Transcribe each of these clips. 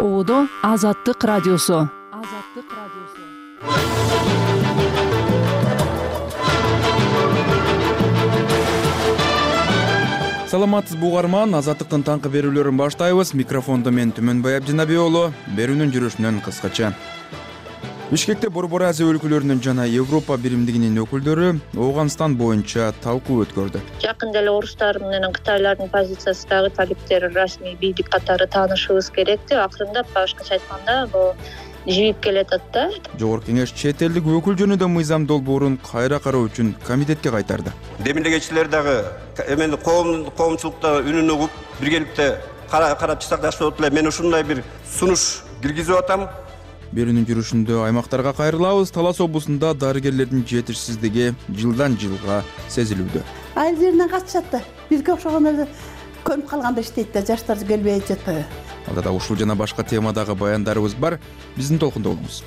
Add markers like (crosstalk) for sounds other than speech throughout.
ободо азаттык радиосу. Азаттык радиосу. Саламатсызбы угарман азаттыктын таңкы берүүлөрүн баштайбыз. Микрофондо мен түмөнбай абдинаби уулу берүүнүн жүрүшүнөн кыскача бишкекте борбор азия өлкөлөрүнүн жана европа биримдигинин өкүлдөрү ооганстан боюнча талкуу өткөрдү. Жакында эле орустар менен кытайлардын позициясы дагы талиптер расмий бийлик катары таанышыбыз керек деп акырындап башкача айтканда могу жийип келатат да. Жогорку кеңеш чет элдик өкүл жөнүндө мыйзам долбоорун кайра кароо үчүн комитетке кайтарды. Демилегечилер дагы эмени коомчулукта үнүн угуп биргеликте карап чыксак жакшы болот эле. Мен ушундай бир сунуш киргизип атам берүүнүн жүрүшүндө аймактарга кайрылабыз. Талас облусунда дарыгерлердин жетишсиздиги жылдан жылга сезилүүдө. Айыл жеринен качышат да. Бизге окшогон эле көнүп калгандай иштейт да жаштар келбей жатпайбы. Алда да ушул жана башка темадагы баяндарыбыз бар. Биздин толкунда болуңуз.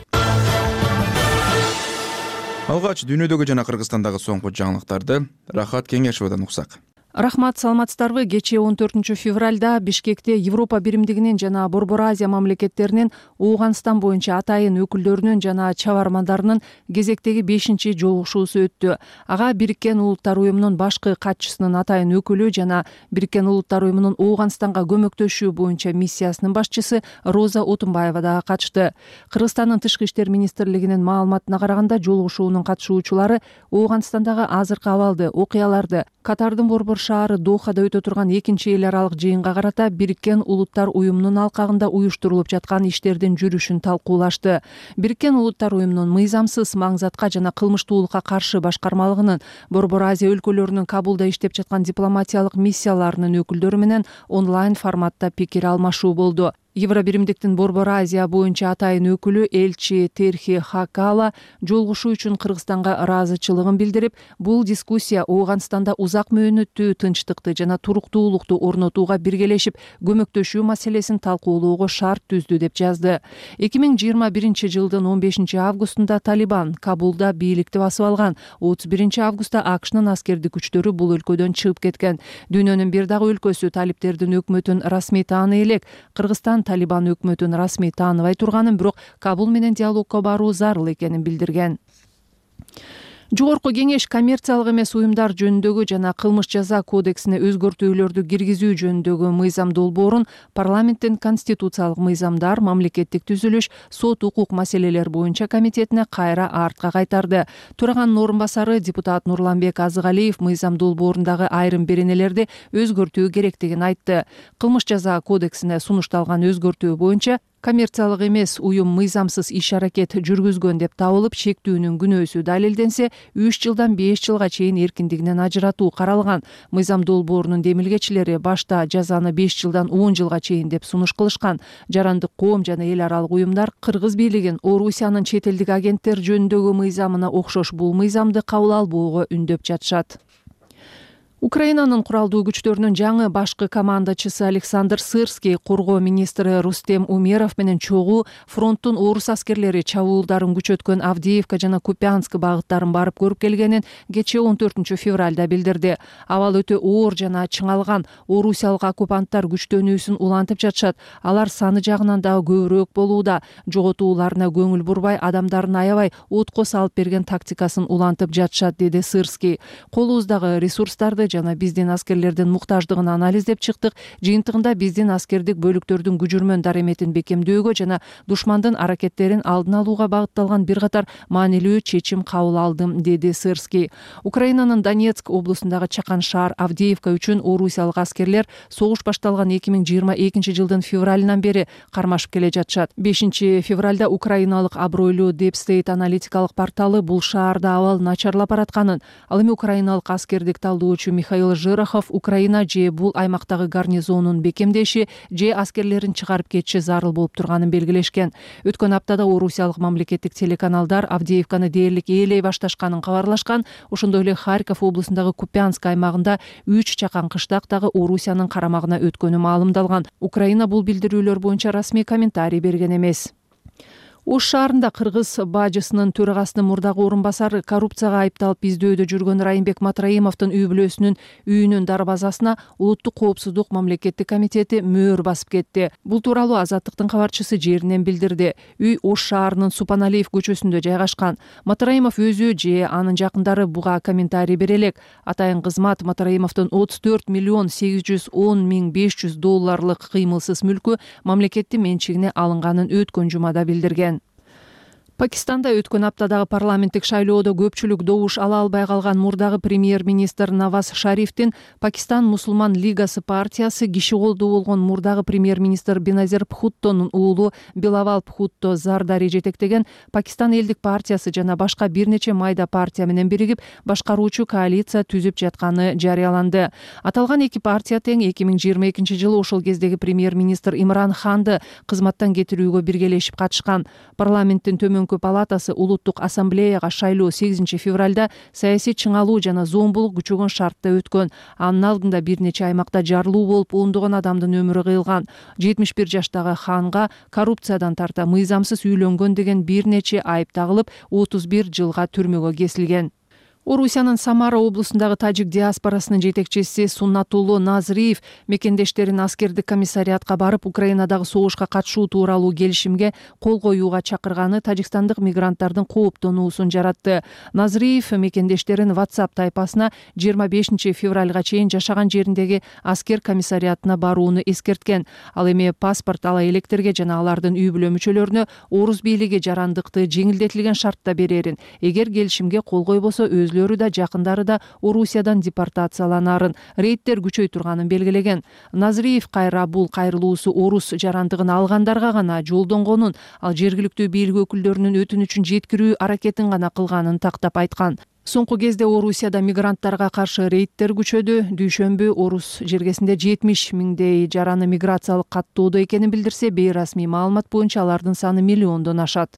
Алгач дүйнөдөгү жана кыргызстандагы соңку жаңылыктарды рахат кеңешовадан уксак рахмат саламатсыздарбы. Кечээ он төртүнчү февралда бишкекте европа биримдигинин жана борбор азия мамлекеттеринин ооганстан боюнча атайын өкүлдөрүнүн жана чабармандарынын кезектеги бешинчи жолугушуусу өттү. Ага бириккен улуттар уюмунун башкы катчысынын атайын өкүлү жана бириккен улуттар уюмунун ооганстанга көмөктөшүү боюнча миссиясынын башчысы роза отунбаева дагы катышты. Кыргызстандын тышкы иштер министрлигинин маалыматына караганда жолугушуунун катышуучулары ооганстандагы азыркы абалды окуяларды катардын борбор шаары дохада өтө турган экинчи эл аралык жыйынга карата бириккен улуттар уюмунун алкагында уюштурулуп жаткан иштердин жүрүшүн талкуулашты. Бириккен улуттар уюмунун мыйзамсыз маңзатка жана кылмыштуулукка каршы башкармалыгынын борбор азия өлкөлөрүнүн кабулда иштеп жаткан дипломатиялык миссияларынын өкүлдөрү менен онлайн форматта пикир алмашуу болду евро биримдиктин борбор азия боюнча атайын өкүлү элчи терхи хакала жолугушуу үчүн кыргызстанга ыраазычылыгын билдирип бул дискуссия ооганстанда узак мөөнөттүү тынчтыкты жана туруктуулукту орнотууга биргелешип көмөктөшүү маселесин талкуулоого шарт түздү деп жазды. Эки миң жыйырма биринчи жылдын он бешинчи августунда талибан кабулда бийликти басып алган отуз биринчи августта акшнын аскердик күчтөрү бул өлкөдөн чыгып кеткен. Дүйнөнүн бир дагы өлкөсү талиптердин өкмөтүн расмий тааный элек. Кыргызстан талибан өкмөтүн расмий тааныбай турганын бирок кабул менен диалогко баруу зарыл экенин билдирген жогорку кеңеш коммерциялык эмес уюмдар жөнүндөгү жана кылмыш жаза кодексине өзгөртүүлөрдү киргизүү жөнүндөгү мыйзам долбоорун парламенттин конституциялык мыйзамдар мамлекеттик түзүлүш сот укук маселелер боюнча комитетине кайра артка кайтарды. Төраганын орун басары депутат нурланбек азыгалиев мыйзам долбоорундагы айрым беренелерди өзгөртүү керектигин айтты. Кылмыш жаза кодексине сунушталган өзгөртүү боюнча коммерциялык эмес уюм мыйзамсыз иш аракет жүргүзгөн деп табылып шектүүнүн күнөөсү далилденсе үч жылдан беш жылга чейин эркиндигинен ажыратуу каралган. Мыйзам долбоорунун демилгечилери башта жазаны беш жылдан он жылга чейин деп сунуш кылышкан. Жарандык коом жана эл аралык уюмдар кыргыз бийлигин орусиянын чет элдик агенттер жөнүндөгү мыйзамына окшош бул мыйзамды кабыл албоого үндөп жатышат украинанын куралдуу күчтөрүнүн жаңы башкы командачысы александр сырский коргоо министри рустем умеров менен чогуу фронттун орус аскерлери чабуулдарын күчөткөн авдеевка жана купянск багыттарын барып көрүп келгенин кечээ он төртүнчү февралда билдирди. Абал өтө оор жана чыңалган орусиялык оккупанттар күчтөнүүсүн улантып жатышат. Алар саны жагынан дагы көбүрөөк болууда. Жоготууларына көңүл бурбай адамдарын аябай отко салып берген тактикасын улантып жатышат деди сырский. Колубуздагы ресурстарды жана биздин аскерлердин муктаждыгын анализдеп чыктык. Жыйынтыгында биздин аскердик бөлүктөрдүн күжүрмөн дареметин бекемдөөгө жана душмандын аракеттерин алдын алууга багытталган бир катар маанилүү чечим кабыл алдым деди сырский. Украинанын донецк облусундагы чакан шаар авдеевка үчүн орусиялык аскерлер согуш башталган эки миң жыйырма экинчи жылдын февралынан бери кармашып келе жатышат. Бешинчи февралда украиналык абройлуу депстейт аналитикалык порталы бул шаарда абал начарлап баратканын ал эми украиналык аскердик талдоочу михаил жирохов украина же бул аймактагы гарнизонун бекемдеши же аскерлерин чыгарып кетиши зарыл болуп турганын белгилешкен. Өткөн аптада орусиялык мамлекеттик телеканалдар авдеевканы дээрлик ээлей башташканын кабарлашкан. Ошондой эле харьков облусундагы купянск аймагында үч чакан кыштак дагы орусиянын карамагына өткөнү маалымдалган. Украина бул билдирүүлөр боюнча расмий комментарий берген эмес ош шаарында кыргыз бажысынын төрагасынын мурдагы орун басары коррупцияга айыпталып издөөдө жүргөн райымбек матраимовдун үй бүлөсүнүн үйүнүн дарбазасына улуттук коопсуздук мамлекеттик комитети мөөр басып кетти. Бул тууралуу азаттыктын кабарчысы жеринен билдирди. Үй ош шаарынын супаналиев көчөсүндө жайгашкан. Матраимов өзү же анын жакындары буга комментарий бере элек. Атайын кызмат матраимовдун отуз төрт миллион сегиз жүз он миң беш жүз долларлык кыймылсыз мүлкү мамлекеттин менчигине алынганын өткөн жумада билдирген пакистанда өткөн аптадагы парламенттик шайлоодо көпчүлүк добуш ала албай калган мурдагы премьер министр наваз шарифтин пакистан мусулман лигасы партиясы киши колдуу болгон мурдагы премьер министр беназир пхуттонун уулу билавал пхутто зардари жетектеген пакистан элдик партиясы жана башка бир нече майда партия менен биригип башкаруучу коалиция түзүп жатканы жарыяланды. Аталган эки партия тең эки миң жыйырма экинчи жылы ошол кездеги премьер министр имран ханды кызматтан кетирүүгө биргелешип катышкан. Парламенттин төмөн палатасы улуттук ассамблеяга шайлоо сегизинчи февралда саясий чыңалуу жана зомбулук күчөгөн шартта өткөн. Анын алдында бир нече аймакта жарылуу болуп ондогон адамдын өмүрү кыйылган. Жетимиш бир жаштагы ханга коррупциядан тарта мыйзамсыз үйлөнгөн деген бир нече айып тагылып отуз бир жылга түрмөгө кесилген орусиянын самара облусундагы тажик диаспорасынын жетекчиси суннатулло назриев мекендештерин аскердик комиссариатка барып украинадагы согушка катышуу тууралуу келишимге кол коюуга чакырганы тажикстандык мигранттардын кооптонуусун жаратты. Назриев мекендештерин whatsapp тайпасына жыйырма бешинчи февралга чейин жашаган жериндеги аскер комиссариатына барууну эскерткен. Ал эми паспорт ала электерге жана алардын үй бүлө мүчөлөрүнө орус бийлиги жарандыкты жеңилдетилген шартта берерин. Эгер келишимге кол койбосо өз өзүлөрү да жакындары да орусиядан депортацияланаарын рейддер күчөй турганын белгилеген. Назриев кайра бул кайрылуусу орус жарандыгын алгандарга гана жолдонгонун ал жергиликтүү бийлик өкүлдөрүнүн өтүнүчүн жеткирүү аракетин гана кылганын тактап айткан. Соңку кезде орусияда мигранттарга каршы рейддер күчөдү. Дүйшөмбү орус жергесинде жетимиш миңдей жараны миграциялык каттоодо экенин билдирсе бейрасмий маалымат боюнча алардын саны миллиондон ашат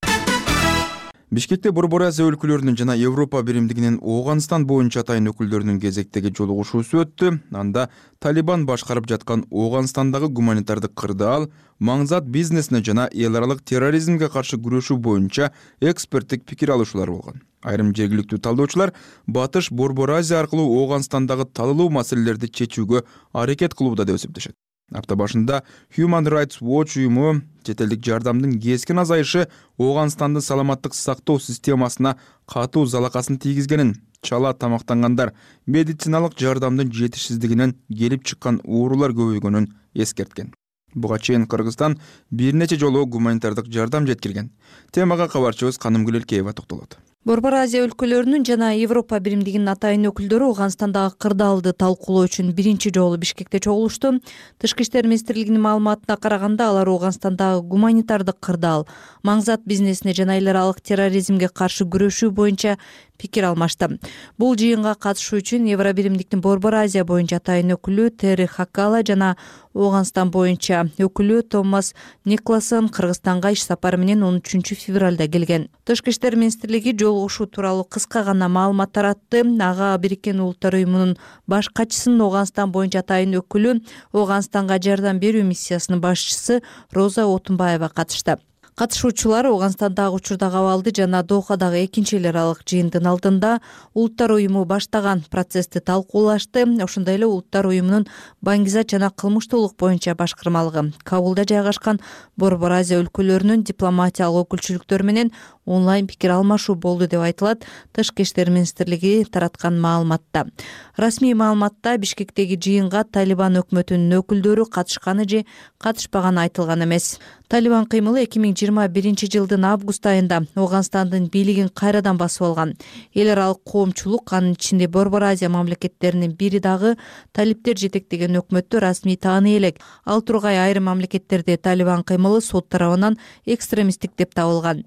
бишкекте борбор азия өлкөлөрүнүн жана европа биримдигинин ооганстан боюнча атайын өкүлдөрүнүн кезектеги жолугушуусу өттү. Анда талибан башкарып жаткан ооганстандагы гуманитардык кырдаал маңзат бизнесине жана эл аралык терроризмге каршы күрөшүү боюнча эксперттик пикир алышуулар болгон. Айрым жергиликтүү талдоочулар батыш борбор азия аркылуу ооганстандагы талуулуу маселелерди чечүүгө аракет кылууда деп эсептешет апта башында human rights watch уюму чет элдик жардамдын кескин азайышы ооганстандын саламаттык сактоо системасына катуу залакасын тийгизгенин чала тамактангандар медициналык жардамдын жетишсиздигинен келип чыккан оорулар көбөйгөнүн эскерткен. Буга чейин кыргызстан бир нече жолу гуманитардык жардам жеткирген. Темага кабарчыбыз канымгүл элкеева токтолот борбор азия өлкөлөрүнүн жана европа биримдигинин атайын өкүлдөрү ооганстандагы кырдаалды талкуулоо үчүн биринчи жолу бишкекте чогулушту. Тышкы иштер министрлигинин маалыматына караганда алар ооганстандагы гуманитардык кырдаал маңзат бизнесине жана эл аралык терроризмге каршы күрөшүү боюнча пикир алмашты. Бул жыйынга катышуу үчүн евро биримдиктин борбор азия боюнча атайын өкүлү терри хакала жана ооганстан боюнча өкүлү томас никласон кыргызстанга иш сапары менен он үчүнчү февралда келген. Тышкы иштер министрлиги жолугушуу тууралуу кыска гана маалымат таратты. Ага бириккен улуттар уюмунун баш катчысынын ооганстан боюнча атайын өкүлү ооганстанга жардам берүү миссиясынын башчысы роза отунбаева катышты катышуучулар ооганстандагы учурдагы абалды жана дохадагы экинчи эл аралык жыйындын алдында улуттар уюму баштаган процессти талкуулашты. Ошондой эле улуттар уюмунун баңгизат жана кылмыштуулук боюнча башкармалыгы кабулда жайгашкан борбор азия өлкөлөрүнүн дипломатиялык өкүлчүлүктөрү менен онлайн пикир алмашуу болду деп айтылат тышкы иштер министрлиги тараткан маалыматта. Расмий маалыматта бишкектеги жыйынга талибан өкмөтүнүн өкүлдөрү катышканы же катышпаганы айтылган эмес талибан кыймылы эки миң жыйырма биринчи жылдын август айында ооганстандын бийлигин кайрадан басып алган. Эл аралык коомчулук анын ичинде борбор азия мамлекеттеринин бири дагы талиптер жетектеген өкмөттү расмий тааный элек. Ал тургай айрым мамлекеттерде талибан кыймылы сот тарабынан экстремисттик деп табылган.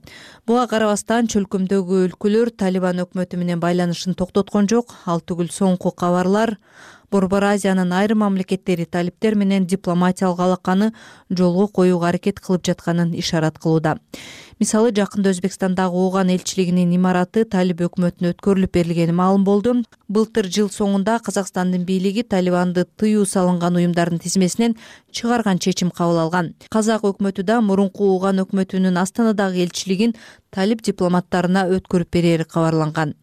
Буга карабастан чөлкөмдөгү өлкөлөр талибан өкмөтү менен байланышын токтоткон жок. Ал түгүл соңку кабарлар борбор азиянын айрым мамлекеттери талиптер менен дипломатиялык алаканы жолго коюуга аракет кылып жатканын ишарат кылууда мисалы жакында өзбекстандагы ооган элчилигинин имараты талиб өкмөтүнө өткөрүлүп берилгени маалым болду. Былтыр жыл соңунда казакстандын бийлиги талибанды тыюу салынган уюмдардын тизмесинен чыгарган чечим кабыл алган. Казак өкмөтү да мурунку ооган өкмөтүнүн астанадагы элчилигин талиб дипломаттарына өткөрүп берери кабарланган.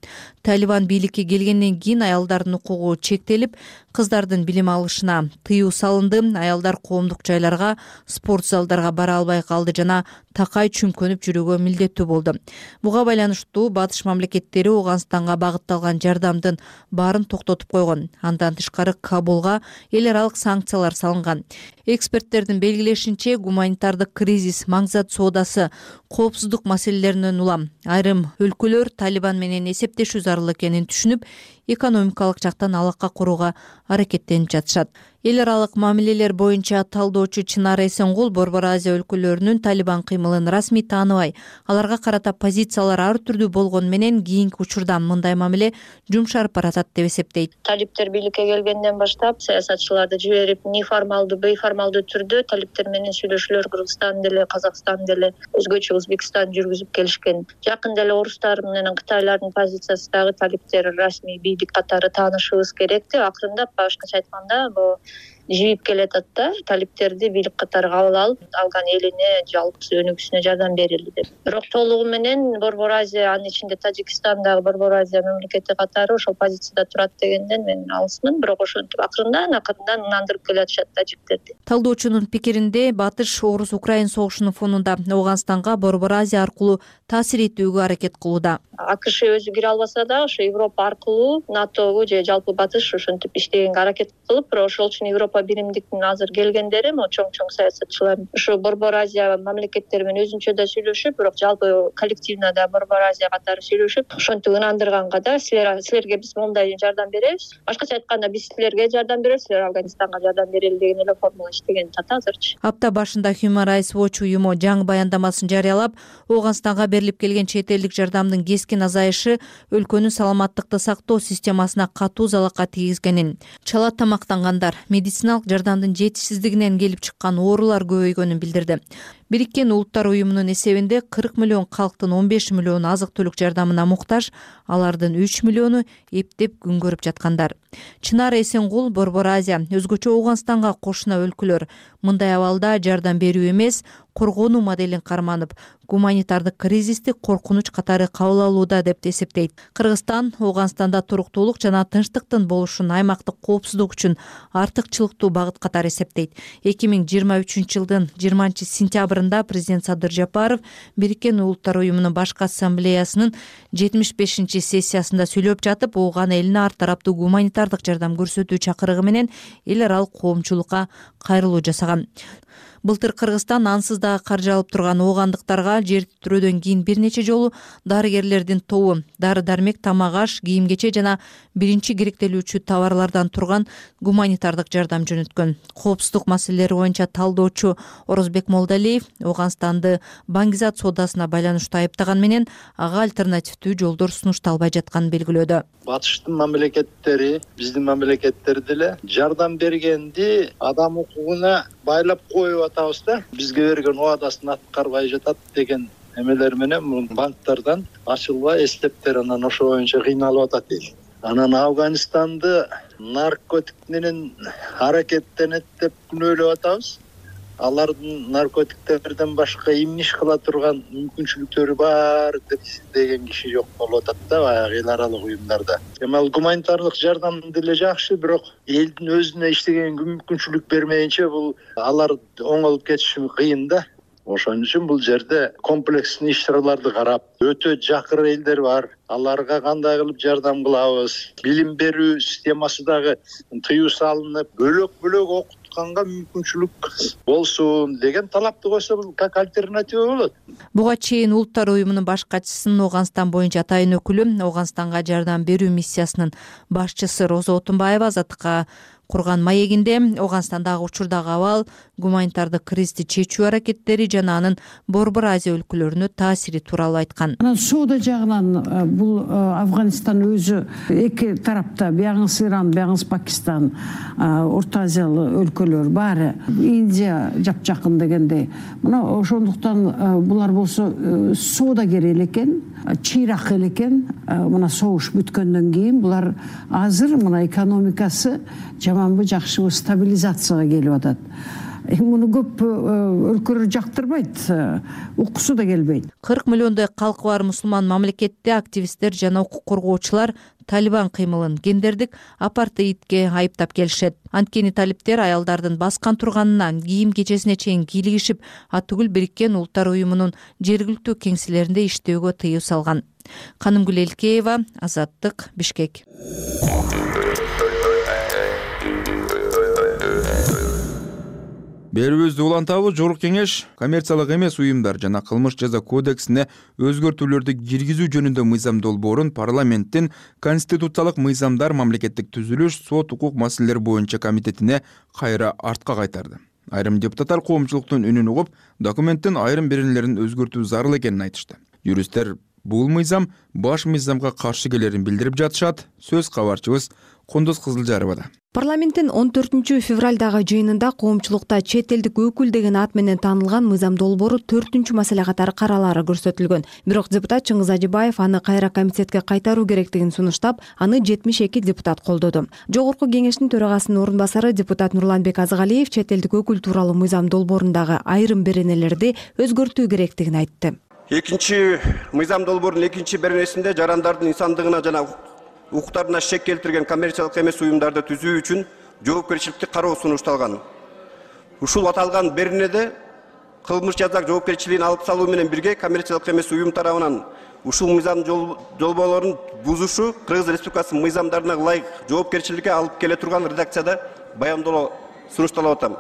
Талибан бийликке келгенден кийин аялдардын укугу чектелип кыздардын билим алышына тыюу салынды. Аялдар коомдук жайларга спорт залдарга бара албай калды жана такай чүмкөнүп жүрүүгө милдеттүү болду. Буга байланыштуу батыш мамлекеттери ооганстанга багытталган жардамдын баарын токтотуп койгон. Андан тышкары кабулга эл аралык санкциялар салынган. Эксперттердин белгилешинче гуманитардык кризис маң зат соодасы коопсуздук маселелеринен улам. Айрым өлкөлөр талибан менен эсептешүү зарыл экенин түшүнүп экономикалык жактан алака курууга аракеттенип жатышат. Эл аралык мамилелер боюнча талдоочу чынар эсенгул борбор азия өлкөлөрүнүн талибан кыймылын расмий тааныбай аларга карата позициялары ар түрдүү болгону менен кийинки учурда мындай мамиле жумшарып баратат деп эсептейт. Талиптер бийликке келгенден баштап саясатчыларды жиберип неформалдуу бейформалдуу түрдө талиптер менен сүйлөшүүлөр кыргызстан деле казакстан деле өзгөчө өзбекстан жүргүзүп келишкен. Жакында эле орустар менен кытайлардын позициясы дагы талиптер расмий катары таанышыбыз керек деп акырындап башкача айтканда могу жийип келатат да талиптерди бийлик катары кабыл алып афган элине жалпы өнүгүүсүнө жардам берели деп. Бирок толугу менен борбор азия анын ичинде тажикстан дагы борбор азия мамлекети катары ошол позицияда турат дегенден мен алысмын. Бирок ошентип акырындан акырындан ынандырып келатышат тажиктерди талдоочунун пикиринде батыш орус украин согушунун фонунда ооганстанга борбор азия аркылуу таасир этүүгө аракет кылууда. Акш өзү кире албаса дагы ошо европа аркылуу натогу же жалпы батыш ошентип иштегенге аракет кылып бирок ошол үчүн европа биримдиктин азыр келгендери могу чоң чоң саясатчылар ушу борбор азия мамлекеттери менен өзүнчө да сүйлөшүп бирок жалпы коллективно да борбор азия катары сүйлөшүп ошентип ынандырганга да силер силерге биз моундай жардам беребиз. Башкача айтканда биз силерге жардам беребиз силер афганистанга жардам берели деген эле формула иштегенатат азырчы. Апта башында human rights watch уюму жаңы баяндамасын жарыялап ооганстанга берилип келген чет элдик жардамдын кескин азайышы өлкөнүн саламаттыкты сактоо системасына катуу залака тийгизгенин. Чала тамактангандар медициналык жардамдын жетишсиздигинен келип чыккан оорулар көбөйгөнүн билдирди бириккен улуттар уюмунун эсебинде кырк миллион калктын он беш миллиону азык түлүк жардамына муктаж алардын үч миллиону эптеп күн көрүп жаткандар. Чынар эсенгул борбор азия өзгөчө ооганстанга кошуна өлкөлөр. Мындай абалда жардам берүү эмес коргонуу моделин карманып гуманитардык кризисти коркунуч катары кабыл алууда деп эсептейт. Кыргызстан ооганстанда туруктуулук жана тынчтыктын болушун аймактык коопсуздук үчүн артыкчылыктуу багыт катары эсептейт. Эки миң жыйырма үчүнчү жылдын жыйырманчы сентябрында президент садыр жапаров бириккен улуттар уюмунун башкы ассамблеясынын жетимиш бешинчи сессиясында сүйлөп жатып ооган элине ар тараптуу гуманитардык жардам көрсөтүү чакырыгы менен эл аралык коомчулукка кайрылуу жасаган былтыр кыргызстан ансыз дагы каржы алып турган оогандыктарга жер титирөөдөн кийин бир нече жолу дарыгерлердин тобу дары дармек тамак аш кийим кече жана биринчи керектелүүчү товарлардан турган гуманитардык жардам жөнөткөн. Коопсуздук маселелери боюнча талдоочу орозбек молдалиев ооганстанды баңгизат соодасына байланыштуу айыптаган менен ага альтернативдүү жолдор сунушталбай жатканын белгилөөдө. Батыштын мамлекеттери биздин мамлекеттер деле жардам бергенди адам укугуна байлап коюп атабыз да. Бизге берген убадасын аткарбай жатат деген эмелер менен банктардан ачылбай эстептер анан ошо боюнча кыйналып атат эл анан афганистанды наркотик менен аракеттенет деп күнөөлөп атабыз алардын наркотиктерден башка эмне иш кыла турган мүмкүнчүлүктөрү бар деп деген киши жок болуп атат да баягы эл аралык уюмдарда. Эми ал гуманитардык жардам деле жакшы бирок элдин өзүнө иштегенге мүмкүнчүлүк бермейинче бул алар оңолуп кетиши кыйын да. Ошон үчүн бул жерде комплекстный иш чараларды карап өтө жакыр элдер бар. Аларга кандай кылып жардам кылабыз? Билим берүү системасы дагы тыюу салынып бөлөк бөлөк мүмкүнчүлүк болсун деген талапты койсо бул как альтернатива болот. Буга чейин улуттар уюмунун баш катчысынын ооганстан боюнча атайын өкүлү ооганстанга жардам берүү миссиясынын башчысы роза отунбаева азаттыкка курган маегинде ооганстандагы учурдагы абал гуманитардык кризисти чечүү аракеттери жана анын борбор азия өлкөлөрүнө таасири тууралуу айткан. Анан соода жагынан э, бул э, афганистан өзү эки тарапта биягыңыз иран биягыңыз пакистан э, орто азиялык өлкөлөр баары индия жапжакын дегендей. Мына ошондуктан булар болсо соодагер эле экен чыйрак эле экен. Мына согуш бүткөндөн кийин булар азыр мына экономикасы жаманбы жакшыбы стабилизацияга келип атат эми муну көп э, өлкөлөр жактырбайт э, уккусу да келбейт. Кырк миллиондой калкы бар мусулман мамлекетте активисттер жана укук коргоочулар талибан кыймылын гендердик апартеидке айыптап келишет. Анткени талиптер аялдардын баскан турганына кийим кечесине чейин кийлигишип атүгүл бириккен улуттар уюмунун жергиликтүү кеңселеринде иштөөгө тыюу салган. Канымгүл элкеева азаттык бишкек берүүбүздү улантабыз жогорку кеңеш коммерциялык эмес уюмдар жана кылмыш жаза кодексине өзгөртүүлөрдү киргизүү жөнүндө мыйзам долбоорун парламенттин конституциялык мыйзамдар мамлекеттик түзүлүш сот укук маселелери боюнча комитетине кайра артка кайтарды. Айрым депутаттар коомчулуктун үнүн угуп документтин айрым беренелерин өзгөртүү зарыл экенин айтышты. Юристтер бул мыйзам баш мыйзамга каршы келерин билдирип жатышат сөз кабарчыбыз кундуз кызылжаровада. Парламенттин он төртүнчү февралдагы жыйынында коомчулукта чет элдик өкүл деген ат менен таанылган мыйзам долбоору төртүнчү маселе катары каралаары көрсөтүлгөн. Бирок депутат чыңгыз ажыбаев аны кайра комитетке кайтаруу керектигин сунуштап аны жетимиш эки депутат колдоду. Жогорку кеңештин төрагасынын орун басары депутат нурланбек азыгалиев чет элдик өкүл тууралуу мыйзам долбоорундагы айрым беренелерди өзгөртүү керектигин айтты экинчи мыйзам долбоорунун экинчи беренесинде жарандардын инсандыгына жана укуктарына шек келтирген коммерциялык эмес уюмдарды түзүү үчүн жоопкерчиликти кароо сунушталган. Ушул аталган беренеде кылмыш жаза жоопкерчилигин алып салуу менен бирге коммерциялык эмес уюм тарабынан ушул мыйзам долбоорлорун бузушу кыргыз республикасынын мыйзамдарына ылайык жоопкерчиликке алып келе турган редакцияда баяндооло сунушталып атам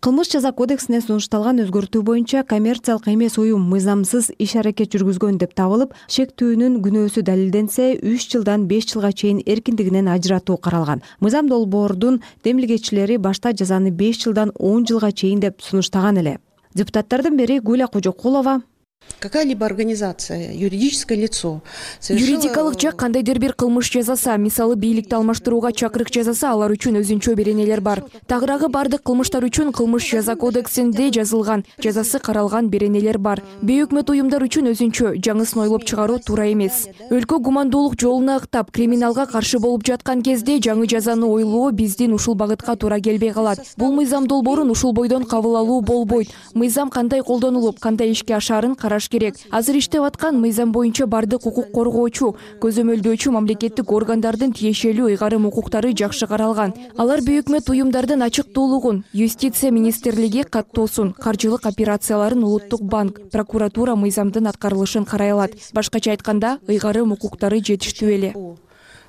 кылмыш жаза кодексине сунушталган өзгөртүү боюнча коммерциялык эмес уюм мыйзамсыз иш аракет жүргүзгөн деп табылып шектүүнүн күнөөсү далилденсе үч жылдан беш жылга чейин эркиндигинен ажыратуу каралган. Мыйзам долбоордун демилгечилери башта жазаны беш жылдан он жылга чейин деп сунуштаган эле. Депутаттардын бири гуля кожокулова какая либо организация юридическое лицо юридикалык жак кандайдыр бир кылмыш жасаса мисалы бийликти алмаштырууга чакырык жасаса алар үчүн өзүнчө беренелер бар. Тагыраагы баардык кылмыштар үчүн кылмыш жаза кодексинде жазылган жазасы каралган беренелер бар. Бейөкмөт уюмдар үчүн өзүнчө жаңысын ойлоп чыгаруу туура эмес. Өлкө гумандуулук жолуна ыктап криминалга каршы болуп жаткан кезде жаңы жазаны ойлоо биздин ушул багытка туура келбей калат. Бул мыйзам долбоорун ушул бойдон кабыл алуу болбойт. Мыйзам кандай колдонулуп кандай ишке ашаарын караш керек. Азыр иштеп аткан мыйзам боюнча баардык укук коргоочу көзөмөлдөөчү мамлекеттик органдардын тиешелүү ыйгарым укуктары жакшы каралган. Алар бейөкмөт уюмдардын ачыктуулугун юстиция министрлиги каттоосун каржылык операцияларын улуттук банк прокуратура мыйзамдын аткарылышын карай алат. Башкача айтканда ыйгарым укуктары жетиштүү эле.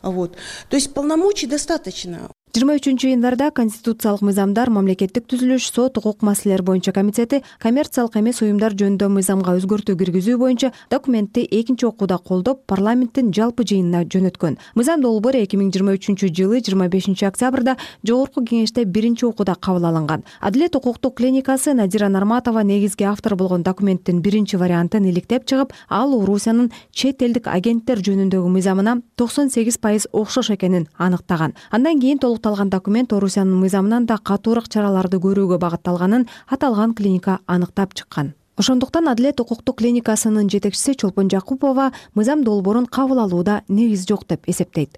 Вот. То есть полномочий достаточно жыйырма үчүнчү январда конституциялык мыйзамдар мамлекеттик түзүлүш сот укук маселелери боюнча комитети коммерциялык эмес уюмдар жөнүндө мыйзамга өзгөртүү киргизүү боюнча документти экинчи окууда колдоп парламенттин жалпы жыйынына жөнөткөн. Мыйзам долбоору эки миң жыйырма үчүнчү жылы жыйырма бешинчи октябрда жогорку кеңеште биринчи окууда кабыл алынган. Адилет укуктук клиникасы надира нарматова негизги автор болгон документтин биринчи вариантын иликтеп чыгып ал орусиянын чет элдик агенттер жөнүндөгү мыйзамына токсон сегиз пайыз окшош экенин аныктаган. Андан кийин толукталган документ орусиянын мыйзамынан да катуураак чараларды көрүүгө багытталганын аталган клиника аныктап чыккан. Ошондуктан адилет укуктук клиникасынын жетекчиси чолпон жакупова мыйзам долбоорун кабыл алууда негиз жок деп эсептейт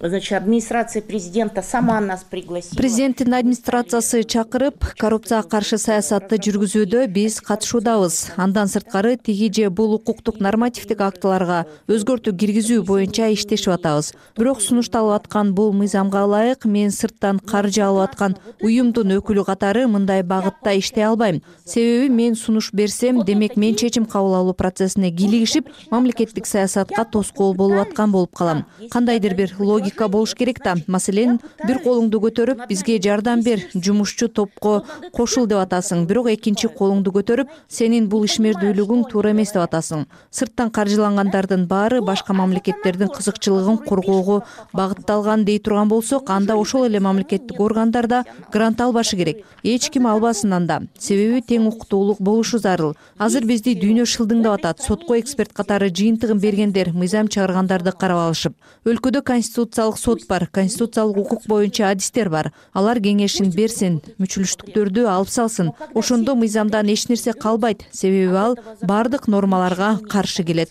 значит администрация президента сама нас пригласила. Президенттин администрациясы чакырып коррупцияга каршы саясатты жүргүзүүдө биз катышуудабыз андан сырткары тиги же бул укуктук нормативдик актыларга өзгөртүү киргизүү боюнча иштешип атабыз. Бирок сунушталып аткан бул мыйзамга ылайык мен сырттан каржы алып аткан уюмдун өкүлү катары мындай багытта иштей албайм. Себеби мен сунуш берсем демек мен чечим кабыл алуу процессине кийлигишип мамлекеттик саясатка тоскоол болуп аткан болуп калам. Кандайдыр бир логика болуш керек да. Маселен бир колуңду көтөрүп бизге жардам бер жумушчу топко кошул деп атасың. Бирок экинчи колуңду көтөрүп сенин бул ишмердүүлүгүң туура эмес деп атасың. Сырттан каржылангандардын баары башка мамлекеттердин кызыкчылыгын коргоого багытталган дей турган болсок анда ошол эле мамлекеттик органдар да грант албашы керек. Эч ким албасын анда себеби тең укуктуулук болушу зарыл. Азыр бизди дүйнө шылдыңдап атат. Сотко эксперт катары жыйынтыгын бергендер мыйзам чыгаргандарды карап алышып өлкөдө конституциялык сот бар конституциялык укук боюнча адистер бар. Алар кеңешин берсин мүчүлүштүктөрдү алып салсын. Ошондо мыйзамдан эч нерсе калбайт. Себеби ал баардык нормаларга каршы келет.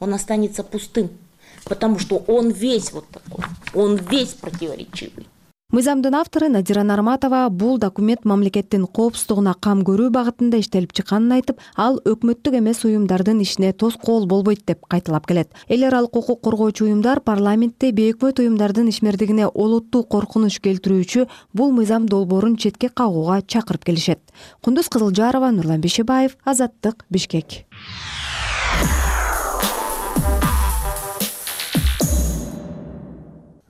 Он останется пустым потому что он весь вот такой он весь противоречивый мыйзамдын автору надира нарматова бул документ мамлекеттин коопсуздугуна кам көрүү багытында иштелип чыкканын айтып ал өкмөттүк эмес уюмдардын ишине тоскоол болбойт деп кайталап келет. Эл аралык укук коргоочу уюмдар парламентте бейөкмөт уюмдардын ишмердигине олуттуу коркунуч келтирүүчү бул мыйзам долбоорун четке кагууга чакырып келишет. Кундуз кызылжарова нурлан бейшебаев азаттык бишкек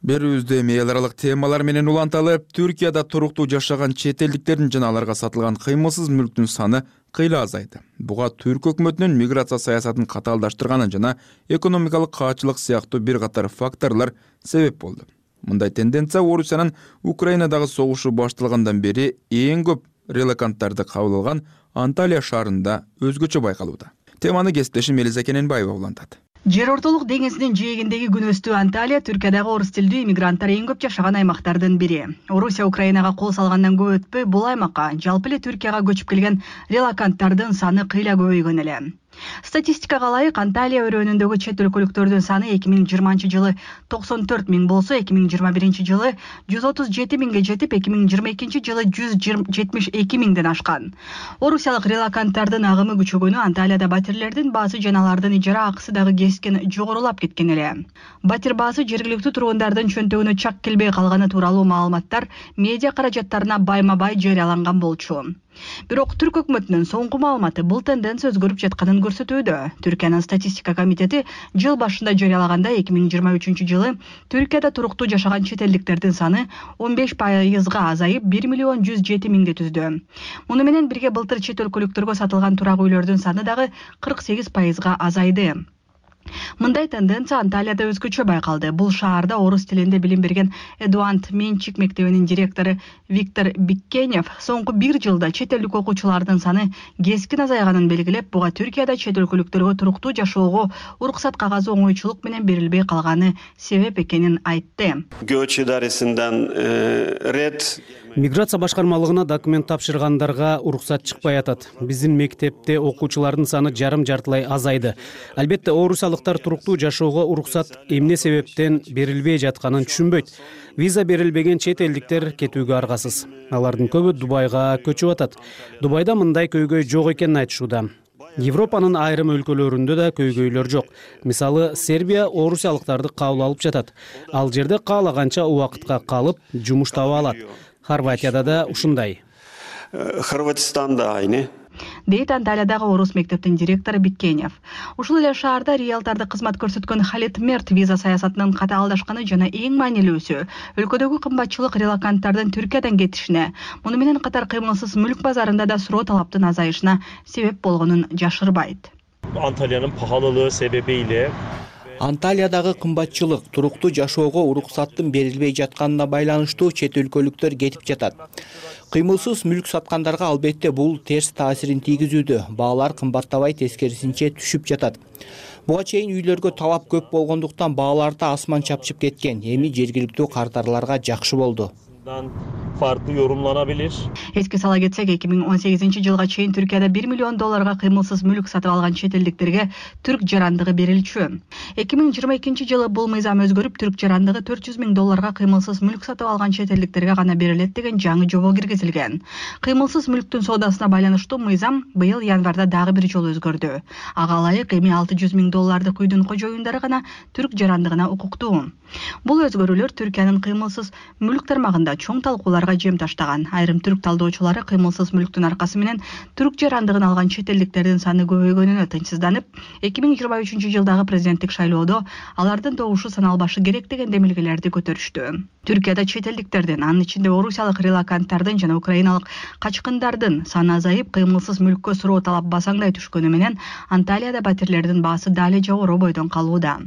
берүүбүздү эми эл аралык темалар менен уланталы түркияда туруктуу жашаган чет элдиктердин жана аларга сатылган кыймылсыз мүлктүн саны кыйла азайды. Буга түрк өкмөтүнүн миграция саясатын катаалдаштырганы жана экономикалык каачылык сыяктуу бир катар факторлор себеп болду. Мындай тенденция орусиянын украинадагы согушу башталгандан бери эң көп релаканттарды кабыл алган анталия шаарында өзгөчө байкалууда. Теманы кесиптешим элиза кененбаева улантат жер ортолук деңизинин жээгиндеги күнөстүү анталия түркиядагы орус тилдүү иммигранттар эң көп жашаган аймактардын бири. Орусия украинага кол салгандан көп өтпөй бул аймакка жалпы эле түркияга көчүп келген релаканттардын саны кыйла көбөйгөн эле статистикага ылайык анталия өрөөнүндөгү чет өлкөлүктөрдүн саны эки миң жыйырманчы жылы токсон төрт миң болсо эки миң жыйырма биринчи жылы жүз отуз жети миңге жетип эки миң жыйырма экинчи жылы жүз жетимиш эки миңден ашкан. Орусиялык релаканттардын агымы күчөгөнү анталияда батирлердин баасы жана алардын ижара акысы дагы кескин жогорулап кеткен эле. Батир баасы жергиликтүү тургундардын чөнтөгүнө чак келбей калганы тууралуу маалыматтар медиа каражаттарына байма бай жарыяланган болчу бирок түрк өкмөтүнүн соңку маалыматы бул тенденция өзгөрүп жатканын көрсөтүүдө. Түркиянын статистика комитети жыл башында жарыялагандай эки миң жыйырма үчүнчү жылы түркияда туруктуу жашаган чет элдиктердин саны он беш пайызга азайып бир миллион жүз жети миңди түздү. Муну менен бирге былтыр чет өлкөлүктөргө сатылган турак үйлөрдүн саны дагы кырк сегиз пайызга азайды мындай тенденция анталияда өзгөчө байкалды. Бул шаарда орус тилинде билим берген эдуант менчик мектебинин директору виктор биккенев соңку бир жылда чет элдик окуучулардын саны кескин азайганын белгилеп буга түркияда чет өлкөлүктөргө туруктуу жашоого уруксат кагазы оңойчулук менен берилбей калганы себеп экенин айтты миграция башкармалыгына документ тапшыргандарга уруксат чыкпай атат. Биздин мектепте окуучулардын саны жарым жартылай азайды. Албетте орусиялыктар туруктуу жашоого уруксат эмне себептен берилбей жатканын түшүнбөйт. Виза берилбеген чет элдиктер кетүүгө аргасыз. Алардын көбү дубайга көчүп атат. Дубайда мындай көйгөй жок экенин айтышууда. Европанын айрым өлкөлөрүндө да көйгөйлөр жок. Мисалы сербия орусиялыктарды кабыл алып жатат. Ал жерде каалаганча убакытка калып жумуш таба алат хорватияда да ушундай. Э, хорватистанда айне. Дейт анталиядагы орус мектептин директору биккенев ушул эле шаарда риэлтордук кызмат көрсөткөн халид мерт виза саясатынын катаалдашканы жана эң маанилүүсү өлкөдөгү кымбатчылык релаканттардын түркиядан кетишине муну менен катар кыймылсыз мүлк базарында да суроо талаптын азайышына себеп болгонун жашырбайт. Анталиянын пахалылыгы себебийле анталиядагы кымбатчылык туруктуу жашоого уруксаттын берилбей жатканына байланыштуу чет өлкөлүктөр кетип жатат. Кыймылсыз мүлк саткандарга албетте бул терс таасирин тийгизүүдө. Баалар кымбаттабай тескерисинче түшүп жатат. Буга чейин үйлөргө талап көп болгондуктан баалар да асман чапчып кеткен. Эми жергиликтүү кардарларга жакшы болду эске сала кетсек эки миң он сегизинчи жылга чейин түркияда бир миллион долларга кыймылсыз мүлк сатып алган чет элдиктерге түрк жарандыгы берилчү. эки миң жыйырма экинчи жылы бул мыйзам өзгөрүп түрк жарандыгы төрт жүз миң долларга кыймылсыз мүлк сатып алган чет элдиктерге гана берилет деген жаңы жобо киргизилген. кыймылсыз мүлктүн соодасына байланыштуу мыйзам быйыл январда дагы бир жолу өзгөрдү. Ага ылайык эми алты жүз миң доллардык үйдүн кожоюндары гана түрк жарандыгына укуктуу. Бул өзгөрүүлөр түркиянын кыймылсыз мүлк тармагында чоң талкууларга жем таштаган. Айрым түрк талдоочулары кыймылсыз мүлктүн аркасы менен түрк жарандыгын алган чет элдиктердин саны көбөйгөнүнө тынчсызданып эки миң жыйырма үчүнчү жылдагы президенттик шайлоодо алардын добушу саналбашы керек деген демилгелерди көтөрүштү. Түркияда чет элдиктердин анын ичинде орусиялык релаканттардын жана украиналык качкындардын саны азайып кыймылсыз мүлккө суроо талап басаңдай түшкөнү менен анталияда пәтерлердин баасы дали жогору бойдон калууда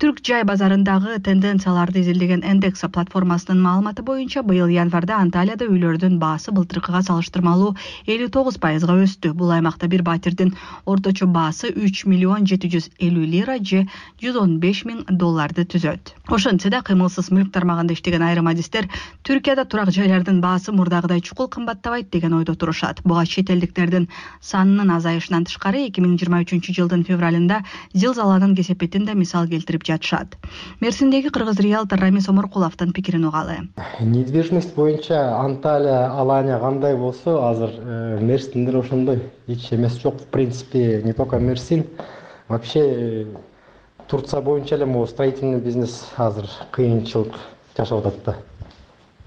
түрк жай базарындагы тенденцияларды изилдеген эндекса платформасынын маалыматы боюнча быйыл январда анталияда үйлөрдүн баасы былтыркыга салыштырмалуу элүү тогуз пайызга өстү. Бул аймакта бир батирдин орточо баасы үч миллион жети жүз элүү лира же жүз он беш миң долларды түзөт. Ошентсе да кыймылсыз мүлк тармагында иштеген айрым адистер түркияда турак жайлардын баасы мурдагыдай чукул кымбаттабайт деген ойдо турушат. Буга чет элдиктердин санынын азайышынан тышкары эки миң жыйырма үчүнчү жылдын февралында зилзаланын кесепетин да мисал келтирип жатышат. Мерсиндеги кыргыз риалтор рамис омуркуловдун пикирин угалы. Недвижимость боюнча анталия алания кандай болсо азыр э, мерсин деле ошондой эч эмеси жок. В принципе не только мерсин вообще э, турция боюнча эле могу строительный бизнес азыр кыйынчылык жашап атат да.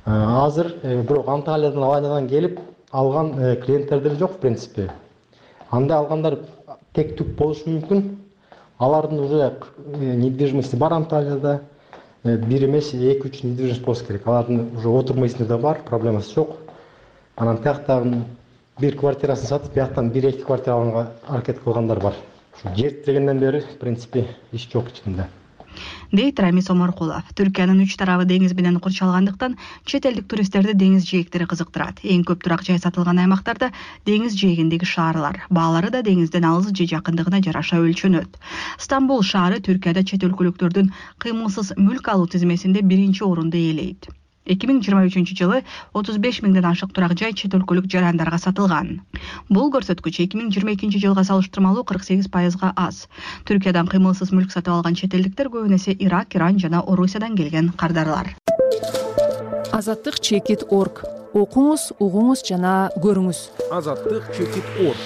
Э, азыр бирок анталиядан аланиядан келип алган клиенттер деле жок в принципе. Андай алгандар тек түк болушу мүмкүн алардын уже э, недвижимости бар анталияда. Э, бир эмес эки үч недвижимость болсо керек. Алардын уже отурмыйсында да бар проблемасы жок. Анан тияктан бир квартирасын сатып бияктан бир эки квартира алганга аракет кылгандар бар. Ушу жер тирегенден бери в принципе иш жок ичинде дейт рамис оморкулов түркиянын үч тарабы деңиз менен курчалгандыктан чет элдик туристтерди деңиз жээктери кызыктырат. Эң көп турак жай сатылган аймактарда деңиз жээгиндеги шаарлар баалары да деңизден алыс же жакындыгына жараша өлчөнөт. Стамбул шаары түркияда чет өлкөлүктөрдүн кыймылсыз мүлк алуу тизмесинде биринчи орунду ээлейт эки миң жыйырма үчүнчү жылы отуз беш миңден ашык турак жай чет өлкөлүк жарандарга сатылган. Бул көрсөткүч эки миң жыйырма экинчи жылга салыштырмалуу кырк сегиз пайызга аз. Түркиядан кыймылсыз мүлк сатып алган чет элдиктер көбүн эсе ирак иран жана орусиядан келген кардарлар. Азаттык чекит орг. Окуңуз угуңуз жана көрүңүз. Азаттык чекит орг.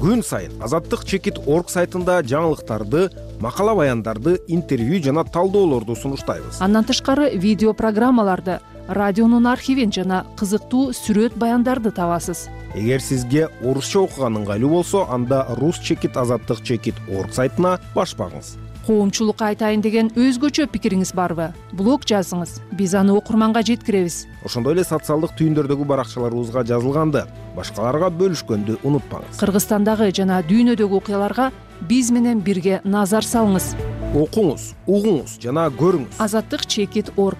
Күн сайын азаттык чекит орг сайтында жаңылыктарды макала баяндарды интервью жана талдоолорду сунуштайбыз. Андан тышкары видео программаларды радионун архивин жана кызыктуу сүрөт баяндарды табасыз. Эгер сизге орусча окуган ыңгайлуу болсо анда рус чекит азаттык чекит орг сайтына баш багыңыз коомчулукка айтайын деген өзгөчө пикириңиз барбы? Блог жазыңыз биз аны окурманга жеткиребиз. Ошондой эле социалдык түйүндөрдөгү баракчаларыбызга жазылганды. Башкаларга бөлүшкөндү унутпаңыз. Кыргызстандагы жана дүйнөдөгү окуяларга биз менен бирге назар салыңыз. Окуңуз угуңуз жана көрүңүз. Азаттык чекит орг.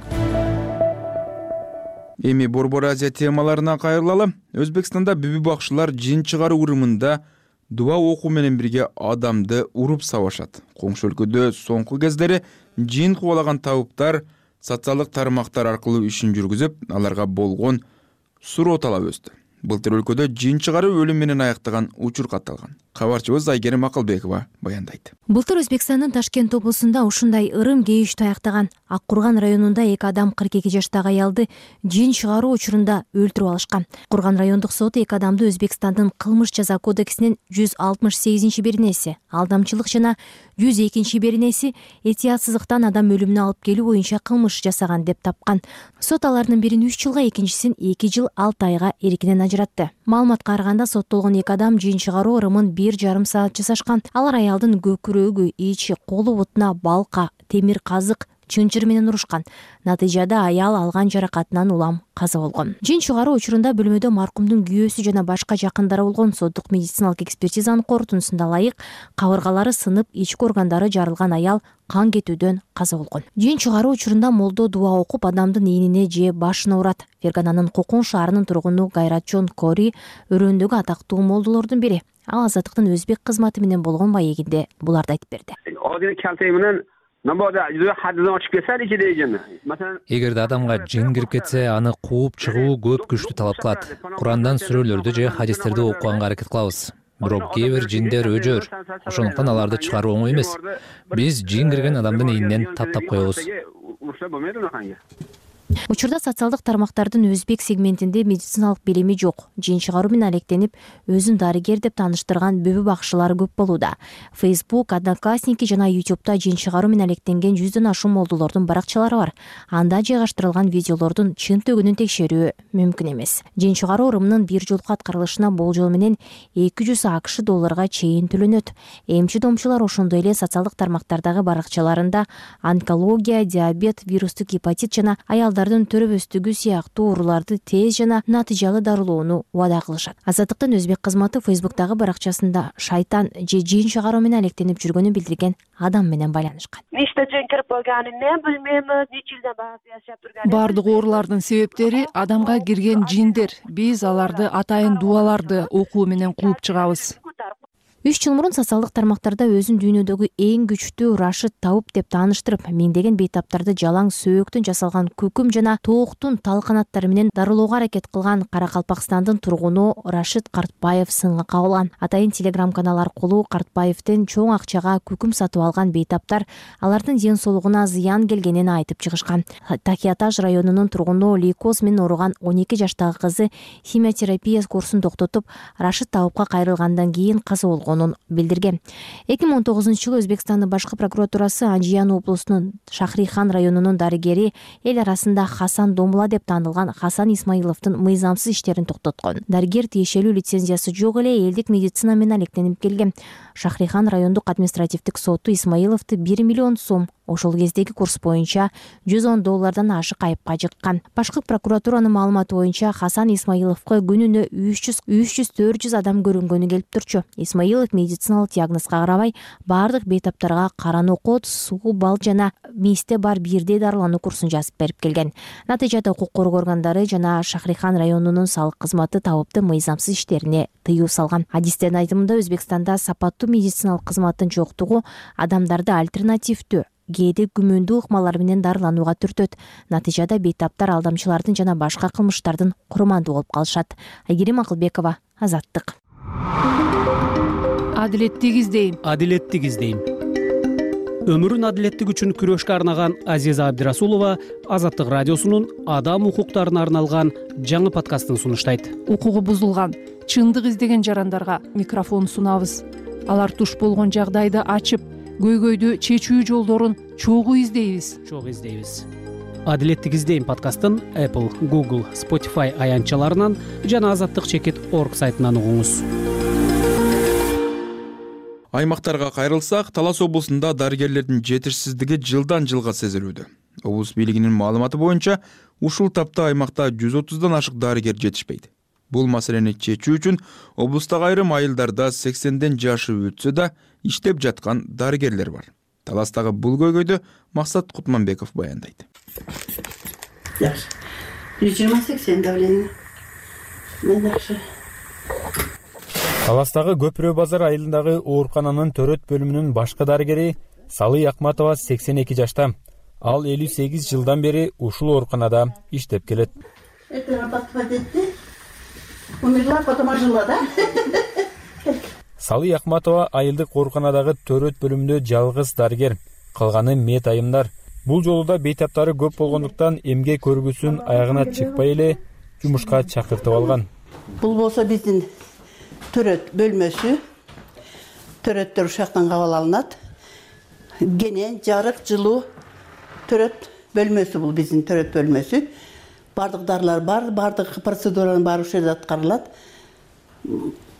Эми борбор азия темаларына кайрылалы өзбекстанда бүбү бакчылар жин чыгаруу ырымында дуба окуу менен бирге адамды уруп сабашат. Коңшу өлкөдө соңку кездери жин кубалаган табыптар социалдык тармактар аркылуу ишин жүргүзүп аларга болгон суроо талап өстү былтыр өлкөдө жин чыгаруу өлүм менен аяктаган учур катталган. Кабарчыбыз айгерим акылбекова баяндайт былтыр өзбекстандын ташкент облусунда ушундай ырым кейиштүү аяктаган ак курган районунда эки адам кырк эки жаштагы аялды жин чыгаруу учурунда өлтүрүп алышкан. Курган райондук соту эки адамды өзбекстандын кылмыш жаза кодексинин жүз алтымыш сегизинчи беренеси алдамчылык жана жүз экинчи беренеси этиятсыздыктан адам өлүмүнө алып келүү боюнча кылмыш жасаган деп тапкан. Сот алардын бирин үч жылга экинчисин эки жыл алты айга эркинен ажыратты. Маалыматка караганда соттолгон эки адам жин чыгаруу ырымын бир жарым саат жасашкан. Алар аялдын көкүрөгү ичи колу бутуна балка темир казык чынчыр менен урушкан. Натыйжада аял алган жаракатынан улам каза болгон. Жин чыгаруу учурунда бөлмөдө маркумдун күйөөсү жана башка жакындары болгон соттук медициналык экспертизанын корутундусунда ылайык кабыргалары сынып ички органдары жарылган аял кан кетүүдөн каза болгон. Жин чыгаруу учурунда молдо дуба окуп адамдын ийнине же башына урат. Фергананын кукун шаарынын тургуну гайратжон кори өрөөндөгү атактуу молдолордун бири. Ал азаттыктын өзбек кызматы менен болгон маегинде буларды айтып берди эгерде адамга жин кирип кетсе аны кууп чыгуу көп күчтү талап кылат курандан сүрөлөрдү же хадистерди окуганга аракет кылабыз бирок кээ бир жиндер өжөр ошондуктан аларды чыгаруу оңой эмес биз жин кирген адамдын ийнинен таптап коебуз учурда социалдык тармактардын өзбек сегментинде медициналык билими жок. Жин чыгаруу менен алектенип өзүн дарыгер деп тааныштырган бүбү бакчылар көп болууда. Фейсбук одноклассники жана ютубта жин чыгаруу менен алектенген жүздөн ашуун молдолордун баракчалары бар. Анда жайгаштырылган видеолордун чын төгүнүн текшерүү мүмкүн эмес. Жин чыгаруу ырымынын бир жолку аткарылышына болжол менен эки жүз акш долларга чейин төлөнөт. Эмчи домчулар ошондой эле социалдык тармактардагы баракчаларында онкология диабет вирустук гепатит жана аялдардын төрөбөстүгү сыяктуу ооруларды тез жана натыйжалуу дарылоону убада кылышат. Азаттыктын өзбек кызматы фейсбуктагы баракчасында шайтан же жин чыгаруу менен алектенип жүргөнүн билдирген адам менен байланышкан. Нечте жин кирип койгонун мен билбейм нече жылдан баары жашап жүргөн баардык оорулардын себептери адамга кирген жиндер. Биз аларды атайын дубаларды окуу менен кууп чыгабыз үч жыл мурун социалдык тармактарда өзүн дүйнөдөгү эң күчтүү рашид тауп деп тааныштырып миңдеген бейтаптарды жалаң сөөктөн жасалган күкүм жана тооктун талканаттары менен дарылоого аракет кылган каракалпакстандын тургуну рашид картбаев сынга кабылган атайын телеграм канал аркылуу картбаевден чоң акчага күкүм сатып алган бейтаптар алардын ден соолугуна зыян келгенин айтып чыгышкан. Такиятаж районунун тургуну лейкоз менен ооруган он эки жаштагы кызы химиотерапия курсун токтотуп рашид таупка кайрылгандан кийин каза болгон билдирген. Эки миң он тогузунчу жылы өзбекстандын башкы прокуратурасы анжиян облусунун шахрихан районунун дарыгери эл арасында хасан домула деп таанылган хасан исмаиловдун мыйзамсыз иштерин токтоткон. Дарыгер тиешелүү лицензиясы жок эле элдик медицина менен алектенип келген. Шахрихан райондук административдик соту исмаиловду бир миллион сом ошол кездеги курс боюнча жүз он доллардан ашык айыпка жыккан. Башкы прокуратуранын маалыматы боюнча хасан исмаиловго күнүнө үч жүз үч жүз төрт жүз адам көрүнгөнү келип турчу. Исмаилов медициналык диагнозго карабай баардык бейтаптарга кара нокот суу бал жана мисте бар бирдей дарылануу курсун жазып берип келген. Натыйжада укук коргоо органдары жана шахрихан районунун салык кызматы табыптын мыйзамсыз иштерине тыюу салган. Адистердин айтымында өзбекстанда сапаттуу медициналык кызматтын жоктугу адамдарды альтернативдүү кээде күмөндүү ыкмалар менен дарыланууга түртөт. Натыйжада бейтаптар алдамчылардын жана башка кылмыштардын курмандуу болуп калышат. Айгерим акылбекова азаттык адилеттик издейм. Адилеттик издейм. Өмүрүн адилеттик үчүн күрөшкө арнаган азиза абдирасулова азаттык радиосунун адам укуктарына арналган жаңы подкастын сунуштайт укугу бузулган чындык издеген жарандарга микрофон сунабыз. Алар туш болгон жагдайды ачып көйгөйдү чечүү жолдорун чогуу издейбиз. Чогуу издейбиз. Адилеттик издейм подкастын apple google spotify аянтчаларынан жана азаттык чекит орг сайтынан угуңуз. Аймактарга кайрылсак талас облусунда дарыгерлердин жетишсиздиги жылдан жылга сезилүүдө. Облус бийлигинин маалыматы боюнча ушул тапта аймакта жүз отуздан ашык дарыгер жетишпейт. Бул маселени чечүү үчүн облустагы айрым айылдарда сексенден жашы өтсө да иштеп жаткан дарыгерлер бар. Таластагы бул көйгөйдү максат кутманбеков баяндайт жакшы жүз жыйырма сексен давление. Жакшы таластагы көпүрө базар айылындагы оорукананын төрөт бөлүмүнүн башкы дарыгери салый акматова сексен эки жашта. Ал элүү сегиз жылдан бери ушул ооруканада иштеп келет. Умерла потом ожила да (laughs) салый акматова айылдык ооруканадагы төрөт бөлүмүндө жалгыз дарыгер калганы мед айымдар. Бул жолу да бейтаптары көп болгондуктан эмгек көргүсүн аягына чыкпай эле жумушка чакыртып алган. Бул болсо биздин төрөт бөлмөсү төрөттөр ушул жактан кабыл алынат. Кенен жарык жылуу төрөт бөлмөсү бул биздин төрөт бөлмөсү. Баардык дарылар бар баардык процедуралардын баары ушул жерде аткарылат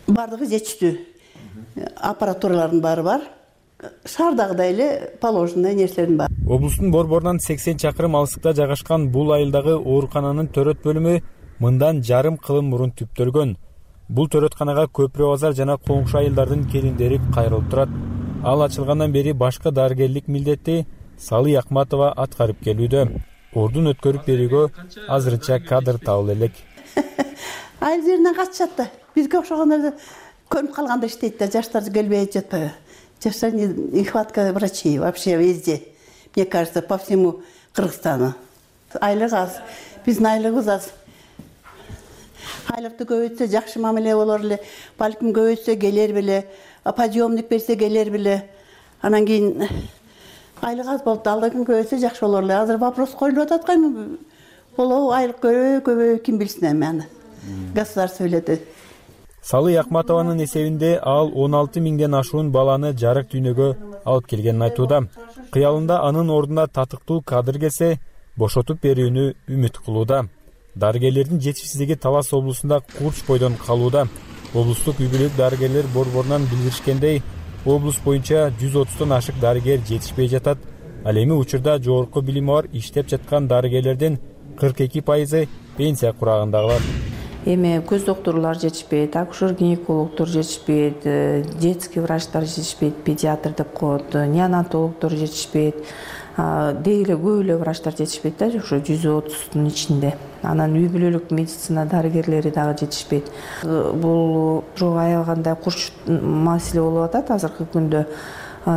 баардыгы жетиштүү аппаратуралардын баары бар. Шаардагыдай эле положенный нерселердин баары. Облустун борборунан сексен чакырым алыстыкта жайгашкан бул айылдагы оорукананын төрөт бөлүмү мындан жарым кылым мурун түптөлгөн бул төрөтканага көпүрө базар жана коңшу айылдардын келиндери кайрылып турат. Ал ачылгандан бери башкы дарыгерлик милдетти салый акматова аткарып келүүдө. Ордун өткөрүп берүүгө азырынча кадр табыла элек. (laughs) Айыл жеринен качышат да. Бизге окшогондор көнүп калганда иштейт да жаштар келбей жатпайбы. Жаштар нехватка врачей вообще везде мне кажется по всему кыргызстану. Айлык аз биздин айлыгыбыз аз. Айлыкты көбөйтсө жакшы мамиле болор эле балким көбөйтсө келер беле подъемник берсе келер беле. Анан кийин айлык аз болупту алдыгын көбөйтсө жакшы болор эле. Азыр вопрос коюлуп атат го эми болобу айлык көбөйбү көбөйбү ким билсин эми аны? Государство билет салы якматованын эсебинде ал он алты миңден ашуун баланы жарык дүйнөгө алып келгенин айтууда. Кыялында анын ордуна татыктуу кадр келсе бошотуп берүүнү үмүт кылууда. Дарыгерлердин жетишсиздиги талас облусунда курч бойдон калууда. Облустук үй бүлөлүк дарыгерлер борборунан билдиришкендей облус боюнча жүз отуздон ашык дарыгер жетишпей жатат. Ал эми учурда жогорку билими бар иштеп жаткан дарыгерлердин кырк эки пайызы пенсия курагындагылар эми көз доктурлар жетишпейт акушер гинекологдор жетишпейт э, детский врачтар жетишпейт педиатр деп коет неонатологдор жетишпейт деги эле көп эле врачтар жетишпейт да ошо жүз отуздун ичинде. Анан үй бүлөлүк медицина дарыгерлери дагы жетишпейт. Э, бул уже аябагандай курч маселе болуп атат. Азыркы күндө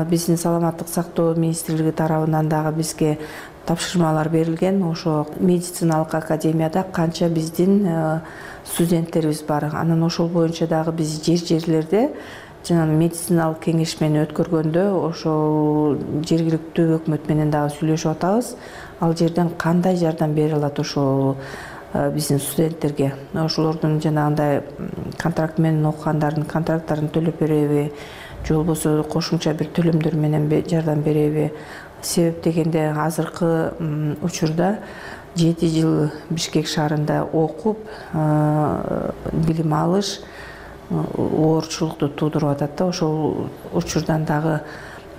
биздин саламаттык сактоо министрлиги тарабынан дагы бизге тапшырмалар берилген. Ошо медициналык академияда канча биздин э, студенттерибиз бар. Анан ошол боюнча дагы биз жер жерлерде жанагы медициналык кеңешмени өткөргөндө ошол жергиликтүү өкмөт менен дагы сүйлөшүп атабыз. Ал жерден кандай жардам бере алат ошол э, биздин студенттерге? Ошолордун жанагындай контракт менен окугандардын контракттарын төлөп береби же болбосо кошумча бир төлөмдөр менен жардам береби себеп дегенде азыркы учурда жети жыл бишкек шаарында окуп билим алыш оорчулукту туудуруп атат да. Ошол учурдан дагы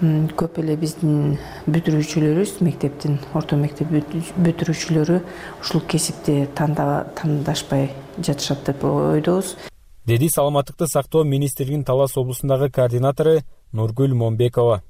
көп эле биздин бүтүрүүчүлөрүбүз мектептин орто мектеп бүтүрүүчүлөрү ушул кесипти тандашпай жатышат деп ойдобуз. Деди саламаттыкты сактоо министрлигинин талас облусундагы координатору нургүл момбекова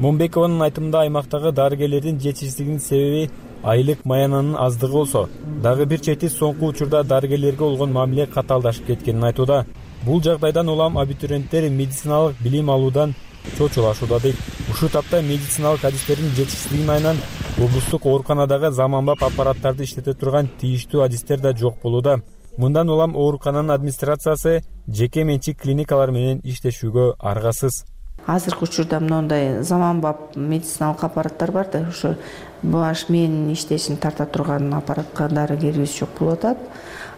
момбекованын айтымында аймактагы дарыгерлердин жетишсиздигинин себеби айлык маянанын аздыгы болсо дагы бир чети соңку учурда дарыгерлерге болгон мамиле катаалдашып кеткенин айтууда бул жагдайдан улам абитуриенттер медициналык билим алуудан чочулашууда дейт. Ушул тапта медициналык адистердин жетишсиздигинин айынан облустук ооруканадагы заманбап аппараттарды иштете турган тийиштүү адистер да жок болууда. Мындан улам оорукананын администрациясы жеке менчик клиникалар менен иштешүүгө аргасыз азыркы учурда моундай заманбап медициналык аппараттар бар да ошо баш мээнин иштешин тарта турган аппаратка дарыгерибиз жок болуп атат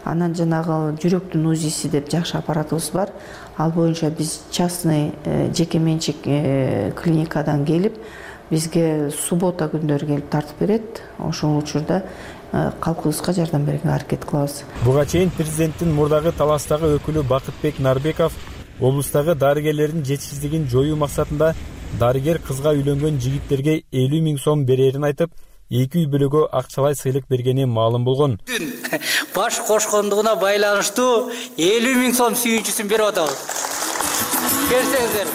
анан жанагы жүрөктүн узиси деп жакшы аппаратыбыз бар. Ал боюнча биз частный э, жеке менчик э, клиникадан келип бизге суббота күндөрү келип тартып берет. Ошол учурда Э, калкыбызга жардам берүүгө аракет кылабыз. Буга чейин президенттин мурдагы таластагы өкүлү бакытбек нарбеков облустагы дарыгерлердин жетишсиздигин жоюу максатында дарыгер кызга үйлөнгөн жигиттерге элүү миң сом берерин айтып эки үй бүлөгө акчалай сыйлык бергени маалым болгон. Баш кошкондугуна байланыштуу элүү миң сом сүйүнчүсүн берип атабыз. Берсеңиздер.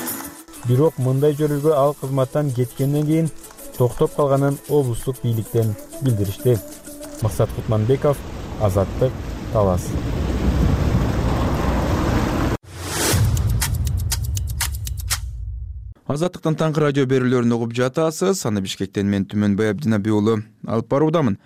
Бирок мындай жөрүлгө ал кызматтан кеткенден кийин токтоп калганын облустук бийликтен билдиришти. Максат кутманбеков азаттык талас азаттыктын таңкы радио берүүлөрүн угуп жатасыз. Аны бишкектен мен түмөнбай абдинаби уулу алып баруудамын.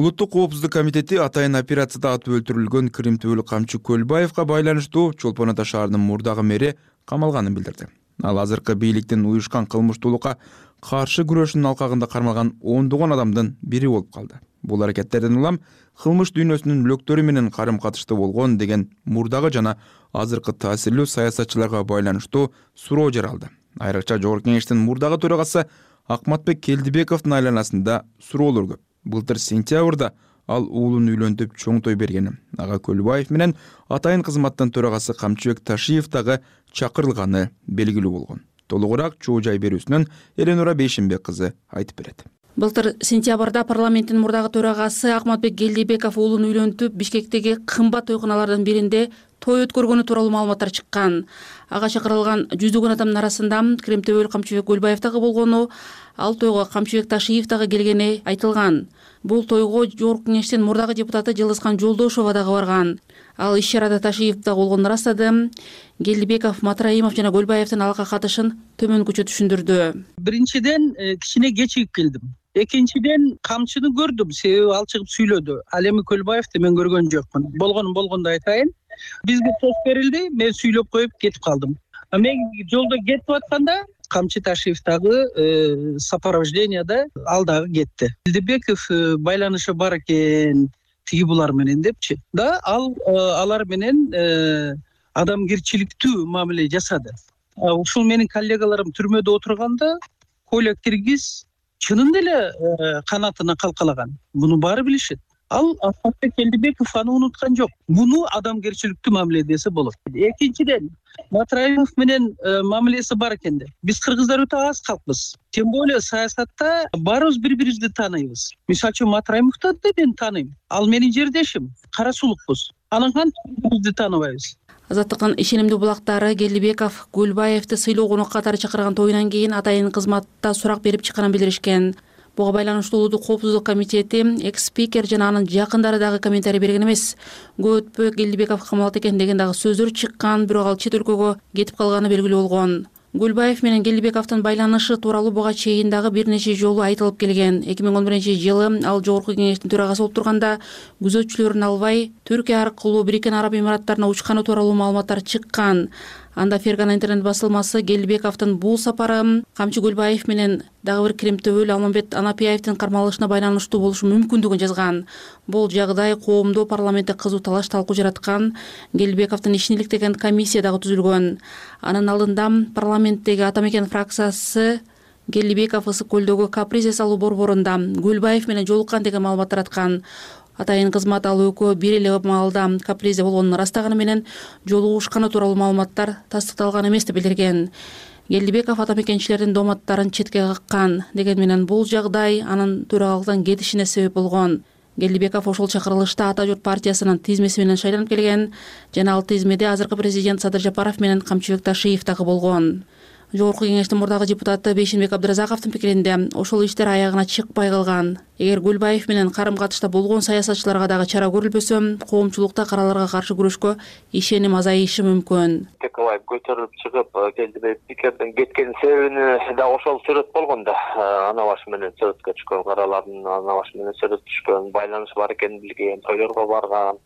Улуттук коопсуздук комитети атайын операцияда атып өлтүрүлгөн крим түбөлүк камчы көлбаевка байланыштуу чолпон ата шаарынын мурдагы мэри камалганын билдирди. Ал азыркы бийликтин уюшкан кылмыштуулукка каршы күрөшүнүн алкагында кармалган ондогон адамдын бири болуп калды. Бул аракеттерден улам кылмыш дүйнөсүнүн мүлөктөрү менен карым катыштуу болгон деген мурдагы жана азыркы таасирлүү саясатчыларга байланыштуу суроо жаралды айрыкча жогорку кеңештин мурдагы төрагасы акматбек келдибековдун айланасында суроолор көп. Былтыр сентябрда ал уулун үйлөнтүп чоң той бергени. Ага көлбаев менен атайын кызматтын төрагасы камчыбек ташиев дагы чакырылганы белгилүү болгон. Толугураак чоо жай берүүсүнөн эленура бейшенбек кызы айтып берет. Былтыр сентябрда парламенттин мурдагы төрагасы акматбек келдибеков уулун үйлөнтүп бишкектеги кымбат тойкуналардын биринде той өткөргөнү тууралуу маалыматтар чыккан. Ага чакырылган жүздөгөн адамдын арасында крем төбөл камчыбек көлбаев дагы болгону ал тойго камчыбек ташиев дагы келгени айтылган. Бул тойго жогорку кеңештин мурдагы депутаты жылдызкан жолдошова дагы барган. Ал иш чарада ташиев дагы болгонун ырастады. Келдибеков матраимов жана көлбаевдин алга катышын төмөнкүчө түшүндүрдү. Биринчиден э, кичине кечигип келдим. Экинчиден камчыны көрдүм. Себеби ал чыгып сүйлөдү. Ал эми көлбаевди мен көргөн жокмун. Болгону болгондой айтайын бизге сөз берилди мен сүйлөп коюп кетип калдым. Мен жолдо кетип атканда камчы ташиев дагы э, сопровожденияда ал дагы кетти. Келдибеков э, байланышы бар экен тиги булар менен депчи. Да ал алар менен адамгерчиликтүү мамиле жасады. Ушул менин коллегаларым түрмөдө отурганда коля киргиз чынында эле канатына калкалаган. Муну баары билишет ал асхатбек келдибеков аны унуткан жок. Муну адамгерчиликтүү мамиле десе болот. Экинчиден матраимов менен э, мамилеси бар экен да биз кыргыздар өтө аз калкпыз. Тем более саясатта баарыбыз бири бирибизди тааныйбыз мисалы үчүн матраимовду да мен тааныйм ал менин жердешим кара сулукпуз анан кантип бири бирибизди тааныбайбыз азаттыктын ишенимдүү булактары келдибеков гүлбаевди сыйлуу конок катары чакырган тоюнан кийин атайын кызматта сурак берип чыкканын билдиришкен буга байланыштуу улуттук коопсуздук комитети экс спикер жана анын жакындары дагы комментарий берген эмес. Көп өтпөй келдибеков камалат экен деген дагы сөздөр чыккан бирок ал чет өлкөгө кетип калганы белгилүү болгон. Гүлбаев менен келдибековдун байланышы тууралуу буга чейин дагы бир нече жолу айтылып келген. Эки миң он биринчи жылы ал жогорку кеңештин төрагасы болуп турганда күзөтчүлөрүн албай түркия аркылуу бириккен араб имараттарына учканы тууралуу маалыматтар чыккан анда фергана интернет басылмасы келдибековдун бул сапары камчы көлбаев менен дагы бир кремтөбөл алмамбет анапияевдин кармалышына байланыштуу болушу мүмкүндүгүн жазган. Бул жагдай коомдо парламентте кызуу талаш талкуу жараткан келдибековдун ишин иликтеген комиссия дагы түзүлгөн. Анын алдында парламенттеги ата мекен фракциясы келдибеков ысык көлдөгү капризе салуу борборунда көлбаев менен жолуккан деген маалымат тараткан атайын кызмат ал экөө бир эле маалда капризе болгонун ырастаганы менен жолугушканы тууралуу маалыматтар тастыкталган эмес деп билдирген. Келдибеков ата мекенчилердин дооматтарын четке каккан дегени менен бул жагдай анын төрагалыктан кетишине себеп болгон. Келдибеков ошол чакырылышта ата журт партиясынын тизмеси менен шайланып келген жана ал тизмеде азыркы президент садыр жапаров менен камчыбек ташиев дагы болгон жогорку кеңештин мурдагы депутаты бейшенбек абдыразаковдун пикиринде ошол иштер аягына чыкпай калган. Эгер көлбаев менен карым катышта болгон саясатчыларга дагы чара көрүлбөсө коомчулукта караларга каршы күрөшкө ишеним азайышы мүмкүн. Текебаев көтөрүлүп чыгып э, келдибек пикерден кеткенин себебини дагы ошол сүрөт болгон да. Э, ана башы менен сүрөткө түшкөн каралардын ана башы менен сүрөт түшкөн байланышы бар экенин билген тойлорго барган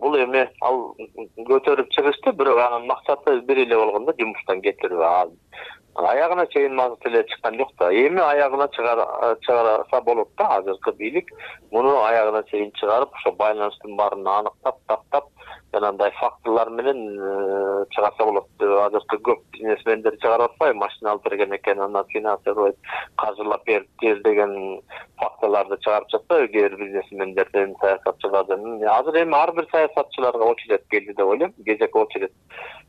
бул эми ал көтөрүп чыгышты бирок анын максаты бир эле болгон да жумуштан кетирүү. Аягына чейин мазут эле чыккан жок да. Эми аягына чыгарса болот да азыркы бийлик. Муну аягына чейин чыгарып ошо байланыштын баарын аныктап таптап жанагындай фактылар менен э, чыгарса болот. Азыркы көп бизнесмендер чыгарып атпайбы машина алып берген экен анан финансировать каржылап бериптир деген фактыларды чыгарып жатпайбы кээ бир бизнесмендердин саясатчылардын азыр эми ар бир саясатчыларга очередь келди деп ойлойм. Кезек очередь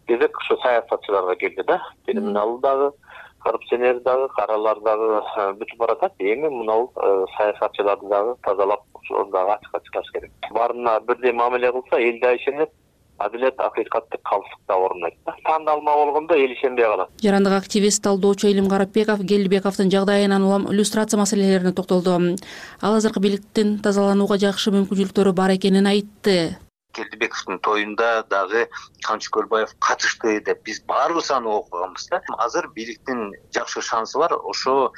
кезек ушу саясатчыларга келди да. Криминал дагы коррупционер дагы каралар дагы э, бүтүп баратат. Эми мынабул э, саясатчыларды дагы тазалап ошону дагы ачыкка чыгарыш керек. Баарына бирдей мамиле кылса эл да ишенет адилет акыйкаттык калыстык да орнойт да. Таандалма болгондо эл ишенбей калат. Жарандык активист талдоочу элим карапбеков келдибековдун жагдайынан улам иллюстрация маселелерине токтолду. Ал азыркы бийликтин тазаланууга жакшы мүмкүнчүлүктөрү бар экенин айтты. Келдибековдун тоюнда дагы камчы көлбаев катышты деп биз баарыбыз аны окуганбыз да азыр бийликтин жакшы шансы бар ошо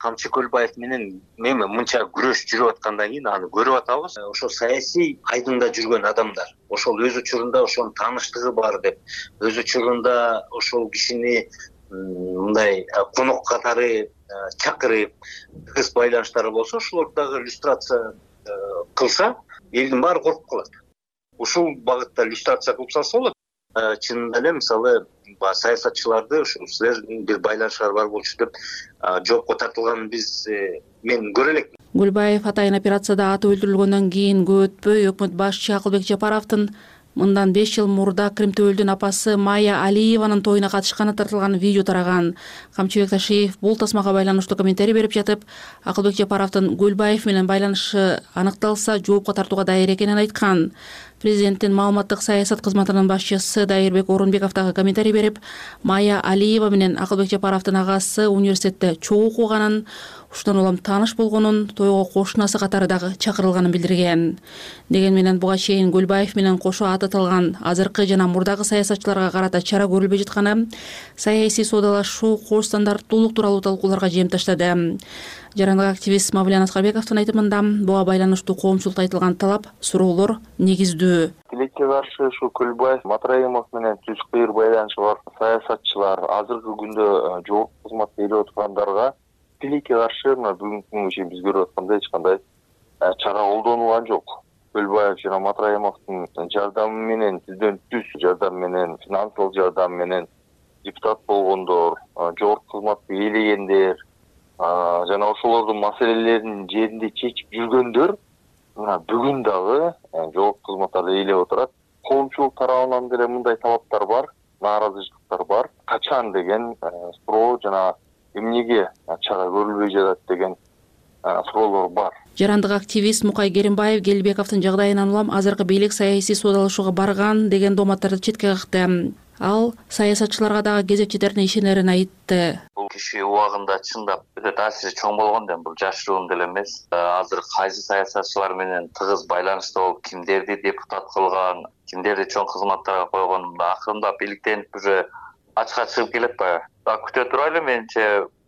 камчы көлбаев менен эми мынча күрөш жүрүп аткандан кийин аны көрүп атабыз. Ошо саясий айдыңда жүргөн адамдар ошол өз учурунда ошонун тааныштыгы бар деп өз учурунда ошол кишини мындай конок катары чакырып тыгыз байланыштары болсо ошолорду дагы иллюстрация кылса элдин баары коркуп калат. Ушул багытта иллюстрация кылып салса болот чынында эле мисалы баягы саясатчыларды ушул силердин бир байланышыңар бар болчу деп жоопко тартылганын биз э, мен көрө элекмин көлбаев атайын операцияда аты өлтүрүлгөндөн кийин көп өтпөй өкмөт башчы акылбек жапаровдун мындан беш жыл мурда кримтөбөлдүн апасы майя алиеванын тоюна катышканы тартылган видео тараган. Камчыбек ташиев бул тасмага байланыштуу комментарий берип жатып акылбек жапаровдун көлбаев менен байланышы аныкталса жоопко тартууга даяр экенин айткан президенттин маалыматтык саясат кызматынын башчысы дайырбек орунбеков дагы комментарий берип майя алиева менен акылбек жапаровдун агасы университетте чогуу окуганын ушундан улам тааныш болгонун тойго кошунасы катары дагы чакырылганын билдирген. Дегени менен буга чейин көлбаев менен кошо аты аталган азыркы жана мурдагы саясатчыларга карата чара көрүлбөй жатканы саясий соодалашуу кош стандарттуулук тууралуу талкууларга жем таштады жарандык активист мавлян аскарбековдун айтымында буга байланыштуу коомчулукта айтылган талап суроолор негиздүү. Тилекке каршы ушул көлбаев матраимов менен түз кыйыр байланышы бар саясатчылар азыркы күндө э, жогорку кызматта ээлеп отургандарга тилекке каршы мына бүгүнкү күнгө чейин биз көрүп аткандай эч кандай э, чара колдонулган жок. Көлбаев жана матраимовдун жардамы менен түздөн түз жардам менен финансылык жардам менен депутат болгондор жогорку кызматты ээлегендер жана ошолордун маселелерин жеринде чечип жүргөндөр мына бүгүн дагы жогорку кызматтарды ээлеп отурат. Коомчулук тарабынан деле мындай талаптар бар нааразычылыктар бар. Качан деген суроо жана эмнеге чара көрүлбөй жатат деген суроолор бар. Жарандык активист мукай керимбаев келдибековдун жагдайынан улам азыркы бийлик саясий суудалашууга барган деген дооматтарды четке какты ал саясатчыларга дагы кезек ишенерин айтты. Бул киши убагында чындап өтө таасири чоң болгон да эми бул жашыруун деле эмес. Азыр кайсы саясатчылар менен тыгыз байланышта болуп кимдерди депутат кылган кимдерди чоң кызматтарга койгон акырындап иликтенип уже ачыкка чыгып келет баягы күтө турайлы менимче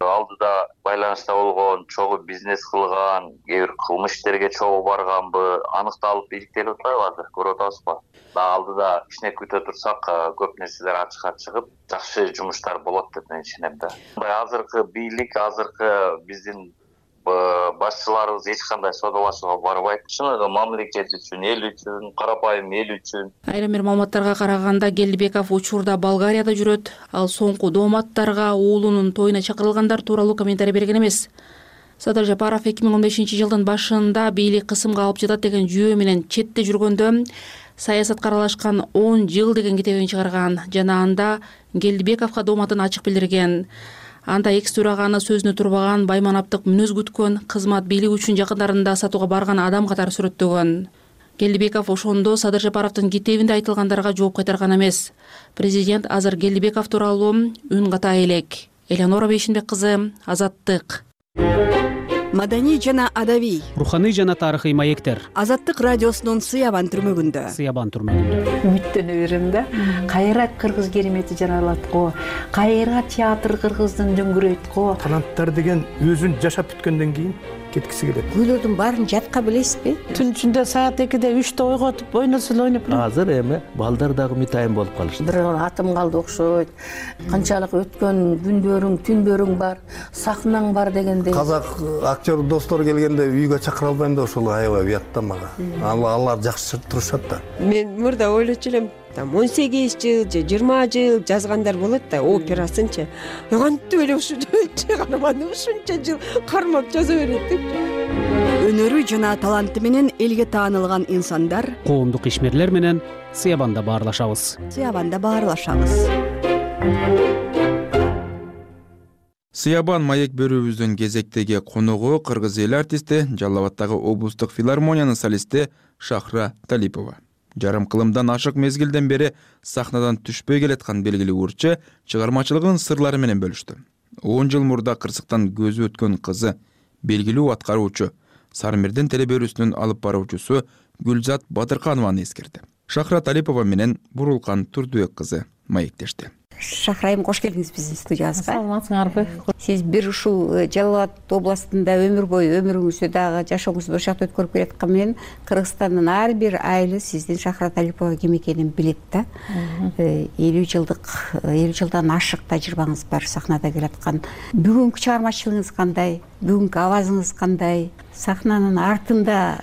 алдыда байланышта болгон чогуу бизнес кылган кээ бир кылмыш иштерге чогуу барганбы аныкталып иликтелип атпайбы азыр? Көрүп атабызбы дагы алдыда кичине күтө турсак көп нерселер ачыкка чыгып жакшы жумуштар болот деп мен ишенем да. Мындай азыркы бийлик азыркы биздин башчыларыбыз эч кандай соодалашууга барбайт. Чыныгы мамлекет үчүн эл үчүн карапайым эл үчүн. Айрым бир маалыматтарга караганда келдибеков учурда болгарияда жүрөт. Ал соңку дооматтарга уулунун тоюна чакырылгандар тууралуу комментарий берген эмес. Садыр жапаров эки миң он бешинчи жылдын башында бийлик кысымга алып жатат деген жүйө менен четте жүргөндө саясатка аралашкан он жыл деген китебин чыгарган. Жана анда келдибековго дооматын ачык билдирген анда экс төраганы сөзүнө турбаган байманаптык мүнөз күткөн кызмат бийлик үчүн жакындарында сатууга барган адам катары сүрөттөгөн. Келдибеков ошондо садыр жапаровдун китебинде айтылгандарга жооп кайтарган эмес. Президент азыр келдибеков тууралуу үн ката элек. Элеонора бейшенбек кызы азаттык маданий жана адабий. Руханий жана тарыхый маектер. Азаттык радиосунун сыябан түрмөгүндө. Сыябан түрмөгүндө. Үмүттөнө берем да. Кайра кыргыз керемети жаралат го. Кайра театр кыргыздын дөңгүрөйт го. Таланттар деген өзүн жашап бүткөндөн кийин кеткиси келет. Күйлөрдүн баарын жатка билесизби? Түн ичинде саат экиде үчтө ойготуп ойносо эле ойноп азыр эми балдар дагы үмүтайым болуп калышты. Бир атым калды окшойт. Канчалык өткөн күндөрүң түндөрүң бар сахнаң бар дегендей. Казак актер достор келгенде үйгө чакыра албайм да ошол аябай уят да мага алар жакшы турушат да. Мен мурда ойлочу элем там он сегиз жыл же жыйырма жыл жазгандар болот да операсынчы кантип эле (laughs) ушу чыгарманы ушунча жыл кармап жаза берет депчи өнөрү жана таланты менен элге таанылган инсандар коомдук ишмерлер менен сыябанда баарлашабыз. Сыябанда баарлашабыз. Сыябан маек берүүбүздүн кезектеги коногу кыргыз эл артисти жалал абаддагы облустук филармониянын солисти шахра талипова жарым кылымдан ашык мезгилден бери сахнадан түшпөй келаткан белгилүү урчу чыгармачылыгынын сырлары менен бөлүштү. Он жыл мурда кырсыктан көзү өткөн кызы белгилүү аткаруучу сары теле берүүсүнүн алып баруучусу гүлзат батырканованы эскерди шахра талипова менен бурулкан турдубек кызы маектешти шахра айым кош келдиңиз биздин студиябызга саламатсыңарбы сиз бир ушул э, жалал абад областында өмүр бою өмүрүңүздү дагы жашооңузду ошол жакта өткөрүп келаткан менен кыргызстандын ар бир айылы сиздин шахра талипова ким экенин билет да. Э, элүү жылдык э, элүү жылдан ашык тажрыйбаңыз бар сахнада келаткан. Бүгүнкү чыгармачылыгыңыз кандай? Бүгүнкү абазыңыз кандай? Сахнанын артында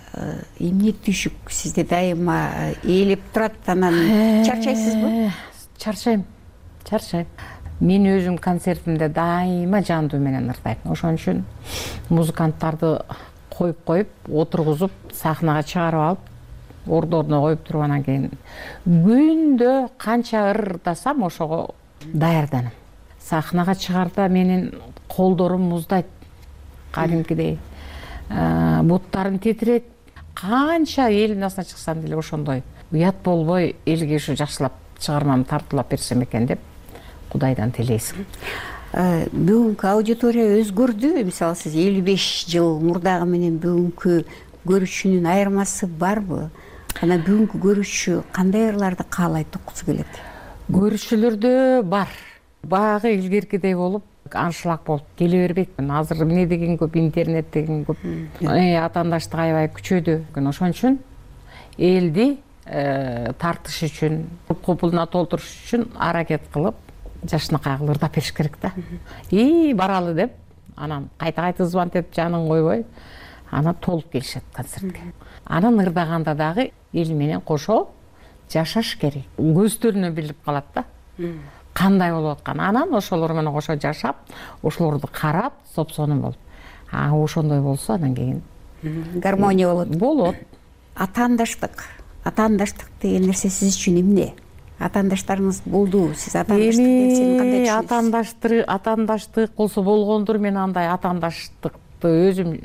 эмне түйшүк сизди дайыма ээлеп турат анан? Чарчайсызбы? чарчайм чарчайм мен өзүм концертимде дайыма жандуу менен ырдайм ошон үчүн музыканттарды коюп коюп отургузуп сахнага чыгарып алып ордоруна коюп туруп анан кийин күндө канча ырдасам ошого даярданам. Сахнага чыгаарда менин колдорум муздайт кадимкидей. Буттарым титирейт канча элдин арасына чыксам деле ошондой. Уят болбой элге ушу жакшылап чыгармамды тартуулап берсем экен деп кудайдан тилейсиң э, бүгүнкү аудитория өзгөрдү? Мисалы сиз элүү беш жыл мурдагы менен бүгүнкү көрүүчүнүн айырмасы барбы? Анан бүгүнкү көрүүчү кандай ырларды каалайт уккусу келет? Көрүүчүлөрдө бар. Баягы илгеркидей болуп аншлаг болуп келе бербейт азыр эмне деген көп интернет деген көп. Э, атаандаштык аябай күчөдү ошон үчүн элди э, тартыш үчүн купулуна толтуруш үчүн аракет кылып жакшынакай кылып ырдап бериш керек да. И баралы деп анан кайта кайта звонить этип жанын койбой анан толуп келишет концертке анан ырдаганда дагы эл менен кошо жашаш керек. Көздөрүнөн билип калат да. Кандай болуп атканын анан ошолор менен кошо жашап ошолорду карап соп сонун болуп. А ошондой болсо анан кийин гармония болот. Болот. Атаандаштык. Атаандаштык деген нерсе сиз үчүн эмне атаандаштарыңыз болду? Сиз атаандаштык нерсени кандай эми түшүнөсүз атаандаштык атаандаштык болсо болгондур мен андай атаандаштыкты өзүм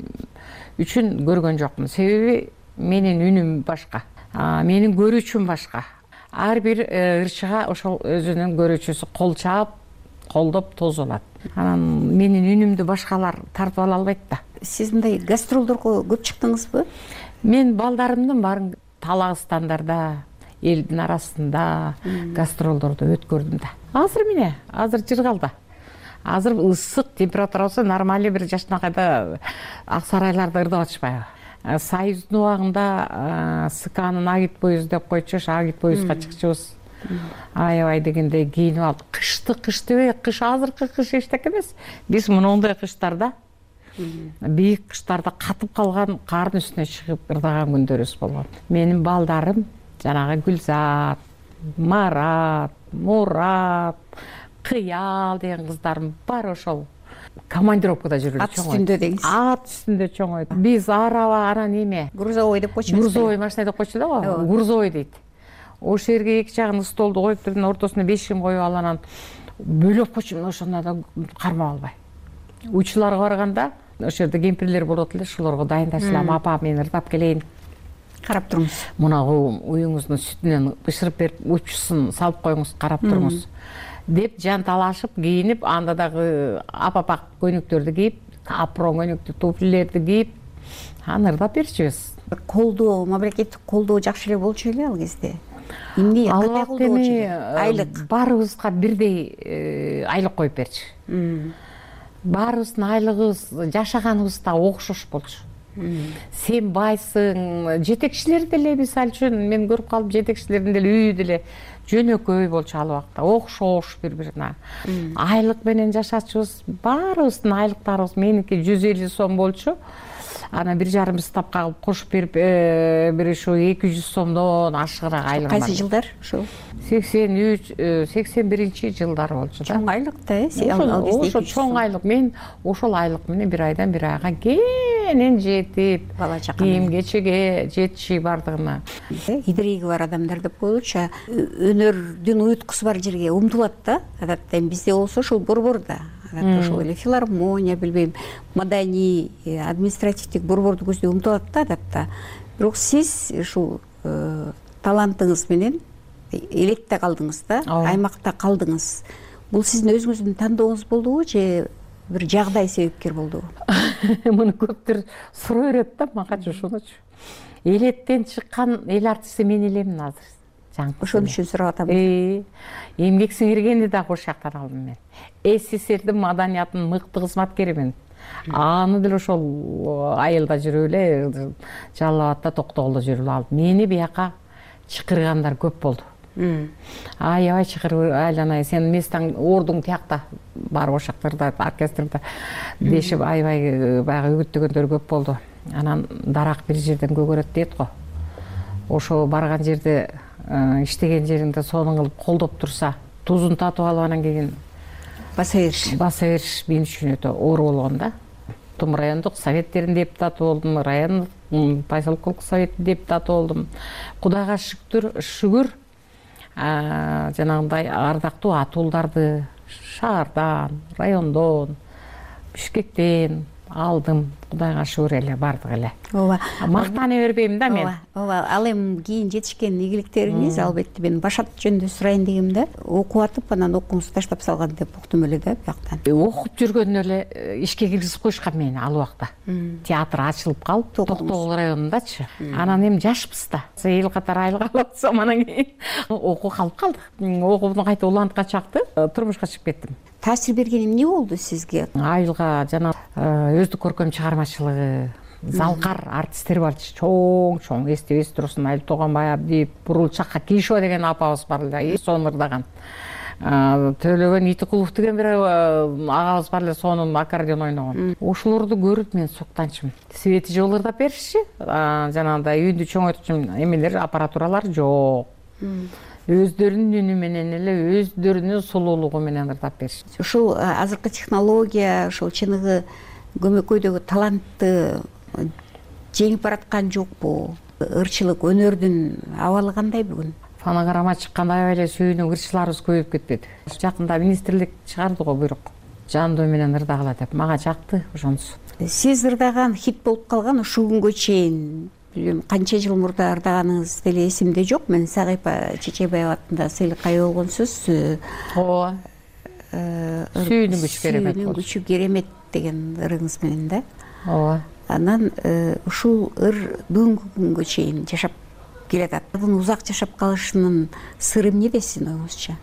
үчүн көргөн жокмун. Себеби менин үнүм башка менин көрүүчүм башка. Ар бир э, ырчыга ошол өзүнүн көрүүчүсү кол чаап колдоп тосуп алат анан менин үнүмдү башкалар тартып ала албайт да. Сиз мындай гастролдорго көп чыктыңызбы? Мен балдарымдын баарын талагыстандарда элдин арасында гастролдорду өткөрдүм да. Азыр эмне азыр жыргалда азыр ысык температура болсо нормальный бир жакшынакайда ак сарайларда ырдап атышпайбы союздун убагында сканын агит поезд деп койчу агит поездга чыкчубуз. Аябай дегенде кийинип алып кышты кыш дебей кыш азыркы кыш эчтеке эмес. Биз мондай кыштарда бийик кыштарда катып калган кардын үстүнө чыгып ырдаган күндөрүбүз болгон менин балдарым жанагы гүлзат марат мурат кыял деген кыздарым баары ошол командировкада жүрүп ат үстүндө деңиз ат үстүндө чоңойду биз араба анан эме. Грузовой деп койчубуз грузовой машина деп койчу да го грузовой дейт. Ошол жерге эки жагын столду коюп туруп ортосуна бешигим коюп алып анан бөлөп койчу мына ошондо да кармап албай. Учууларга барганда ошол жерде кемпирлер болот эле ошолорго дайындашылам. Апа мен ырдап келейин карап туруңуз. Мунагу уюңуздун сүтүнөн бышырып берип уччусун салып коюңуз карап туруңуз. Деп жанталашып кийинип анда дагы апапак көйнөктөрдү кийип апрон көйнөктү туфлилерди кийип анан ырдап берчүбүз колдоо мамлекеттик колдоо жакшы эле болчу беле ал кезде? Эмне ал кандай убакта колдоо эми айлык. баарыбызга бирдей э, айлык коюп берчү. Баарыбыздын айлыгыбыз жашаганыбызда окшош болчу сен байсың. Жетекчилер деле мисалы үчүн? Мен көрүп калдым жетекчилердин деле үйү деле жөнөкөй болчу ал убакта. Окшош бири бирине айлык менен жашачубуз баарыбыздын айлыктарыбыз меники жүз элүү сом болчу анан бир жарым ставка кылып кошуп берип э, бир ушу эки жүз сомдон ашыгыраак айлыгым кайсы жылдар? Ушул сексен үч э, сексен биринчи жылдары болчу да. Чоң айлык да э ошол ал ошо 200 чоң айлык. Мен ошол айлык менен бир айдан бир айга кенен жетип бала чака кийим кечеге жетиши баардыгына идириги бар адамдар деп коелучу өнөрдүн уюткусу бар жерге умтулат да. Адатта эми бизде болсо ушул борбордо ошол эле филармония билбейм маданий э, административдик борборду көздөй умтулат да адатта бирок сиз ушул э, талантыңыз менен электе калдыңыз да аймакта калдыңыз. Бул сиздин өзүңүздүн тандооңуз болдубу же бир жагдай себепкер болдубу (laughs) муну көптөр сурай берет да магачы ошонучу элеттен чыккан эл артисти мен элемин азыр жаңы ошон үчүн сурап атам. Эмгек сиңиргенди да ошол жактан алдым мен сссрдин маданиятынын мыкты кызматкеримин аны деле ошол айылда жүрүп эле жалал абадда токтогулда жүрүп эле алдым мени бияка чакыргандар көп болду. Аябай чакырып айланайын сенин местоң ордуң тиякта барып ошол жакта ырдап оркестрде дешип аябай э, баягы үгүттөгөндөр көп болду. Анан дарак бир жерден көгөрөт дейт го. Ошо барган жерде э, иштеген жериңде сонун кылып колдоп турса тузун татып алып анан кийин баса бериш баса бериш мен үчүн өтө оор болгон да. Тум райондук советтердин депутаты болдум райондук поселковый советтин депутаты болдум. Кудайга шүктүр шүгүр жанагындай ардактуу атууларды шаардан райондон бишкектен алдым. Кудайга шүгүр эле баардыгы эле. Ооба. Мактана бербейм да мен. Ооба ооба. Ал эми кийин жетишкен ийгиликтериңиз албетте мен башат жөнүндө сурайын дегем да окуп атып анан окууңузду таштап салган деп уктум эле да бияктан. Окуп жүргөндө эле э, ишке киргизип коюшкан мени ал убакта. Театр ачылып калып токтогул районундачы. Анан эми жашпыз да. Эл катары айылга (laughs) алып анан кийин. Окуу калып калды окууну кайта улантка чакты. Э, турмушка чыгып кеттим таасир берген эмне болду сизге? Айылга жана өздүк көркөм чыгармачылыгы залкар артисттер барчу чоң чоң эстебейсиз турсун айыл тууганбай абдиев бурул чакка кишева деген апабыз бар эле сону ырдаган төлөгөн итикулов деген бир агабыз бар эле сонун аккордеон ойногон. Ошолорду көрүп мен суктанчумун свети жок ырдап беришчи жанагындай үндү чоңойткучу эмелер аппаратуралар жок өздөрүнүн үнү менен эле өздөрүнүн сулуулугу менен ырдап беришчи ушул азыркы технология ушул чыныгы көмөкөйдөгү талантты жеңип бараткан жокпу ырчылык өнөрдүн абалы кандай бүгүн? Фонограмма чыкканда аябай эле сүйүнүп ырчыларыбыз көбөйүп кетпеди жакында министрлик чыгарды го буйрук. Жандуу менен ырдагыла деп. Мага жакты ошонусу. Сиз ырдаган хит болуп калган ушул күнгө чейин билбейм канча жыл мурда ырдаганыңыз деле эсимде жок. Мен сагыйпа чечебаева атында сыйлыкка ээ болгонсуз ооба сүйүүнүн күчү керемет сүйүүнүн күчү керемет деген ырыңыз менен да. Ооба анан ушул ыр бүгүнкү күнгө чейин жашап келатат. Узак жашап калышынын сыры эмнеде сиздин оюңузча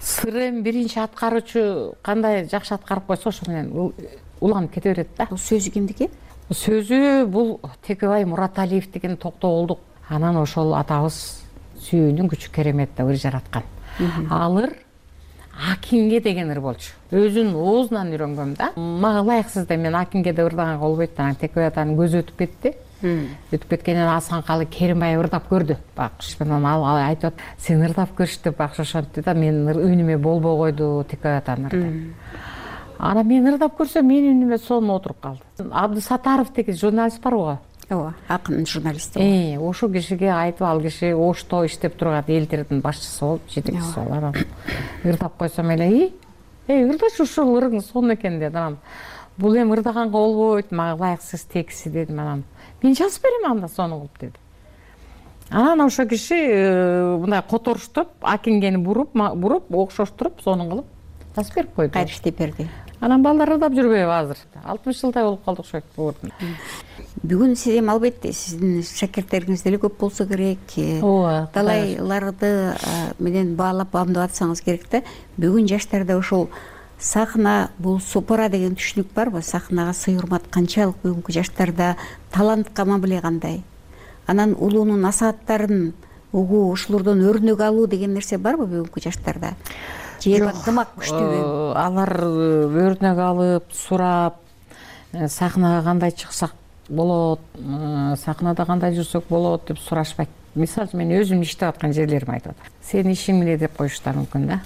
сыры эми биринчи аткаруучу кандай жакшы аткарып койсо ошо менен уланып кете берет да. Сөзү кимдики сөзү бул текебай мураталиев деген токтогулдук анан ошол атабыз сүйүүнүн күчү керемет деп ыр жараткан. Ал ыр акинге деген ыр болчу. Өзүнүн оозунан үйрөнгөм да. Мага ылайыксыз да мен акинге деп ырдаганга болбойт анан текебай атанын көзү өтүп кетти. Өтүп кеткенден асанкалы керимбаев ырдап көрдү. Байкуш анан ал айтып атат сен ырдап көрчү деп байкуш ошентти да менин үнүмө болбой койду текебай атанын ыры анан мен ырдап көрсөм менин үнүмө сонун отуруп калды. Абдысатаров деген журналист бар го ооба акын журналист ошол кишиге айтып ал киши ошто иштеп турган элдердин башчысы болуп жетекчиси болуп анан ырдап койсом эле ий эй ырдачы ушул ырың сонун экен? деди анан бул эми ырдаганга болбойт мага ылайыксыз текси дедим анан мен жазып берем анда сонун кылып деди анан ошол киши э, мындай которуштуп акингени буруп буруп окшоштуруп сонун кылып жазып берип койду. Кайтып иштеп берди анан балдар ырдап жүрбөйбү азыр. Алтымыш жылдай болуп калды окшойт бүгүн сиз эми албетте сиздин шакирттериңиз деле көп болсо керек э, ооба талайларды менен баалап баамдап атсаңыз керек да. Бүгүн жаштарда ошол сахна бул сопора деген түшүнүк барбы сахнага сый урмат канчалык бүгүнкү жаштарда талантка мамиле кандай. Анан улуунун насааттарын угуу ушулордон өрнөк алуу деген нерсе барбы бүгүнкү жаштарда же ынтымак күчтүүбү э, алар э, өрнөк алып сурап э, сахнага кандай чыксак болот сахнада кандай жүрсөк болот деп сурашпайт. Мисалы үчүн мен өзүмдүн иштеп аткан жерлеримди айтып атам. Сенин ишиң эмне деп коюштары мүмкүн да.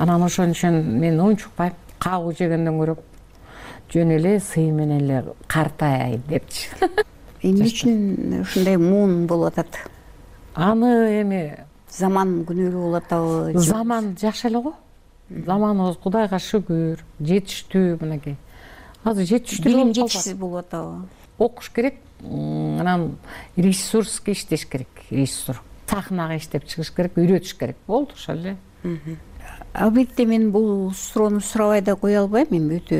Анан ошон үчүн мен унчукпайм кабык жегенден көрө жөн эле сый менен эле картайайын депчи. Эмне үчүн ушундай муун болуп атат? Аны эми заман күнөөлүү болуп атабы заман жакшы эле го? Заманыбыз кудайга шүгүр жетиштүү мынакей. Азыр жетиштүү билим жетишсиз болуп атабы? Окуш керек анан ресурске иштеш керек режиссер сахнага иштеп чыгыш керек үйрөтүш керек. Болду ошол эле. Албетте мен бул суроону сурабай да кое албайм. Эми өтө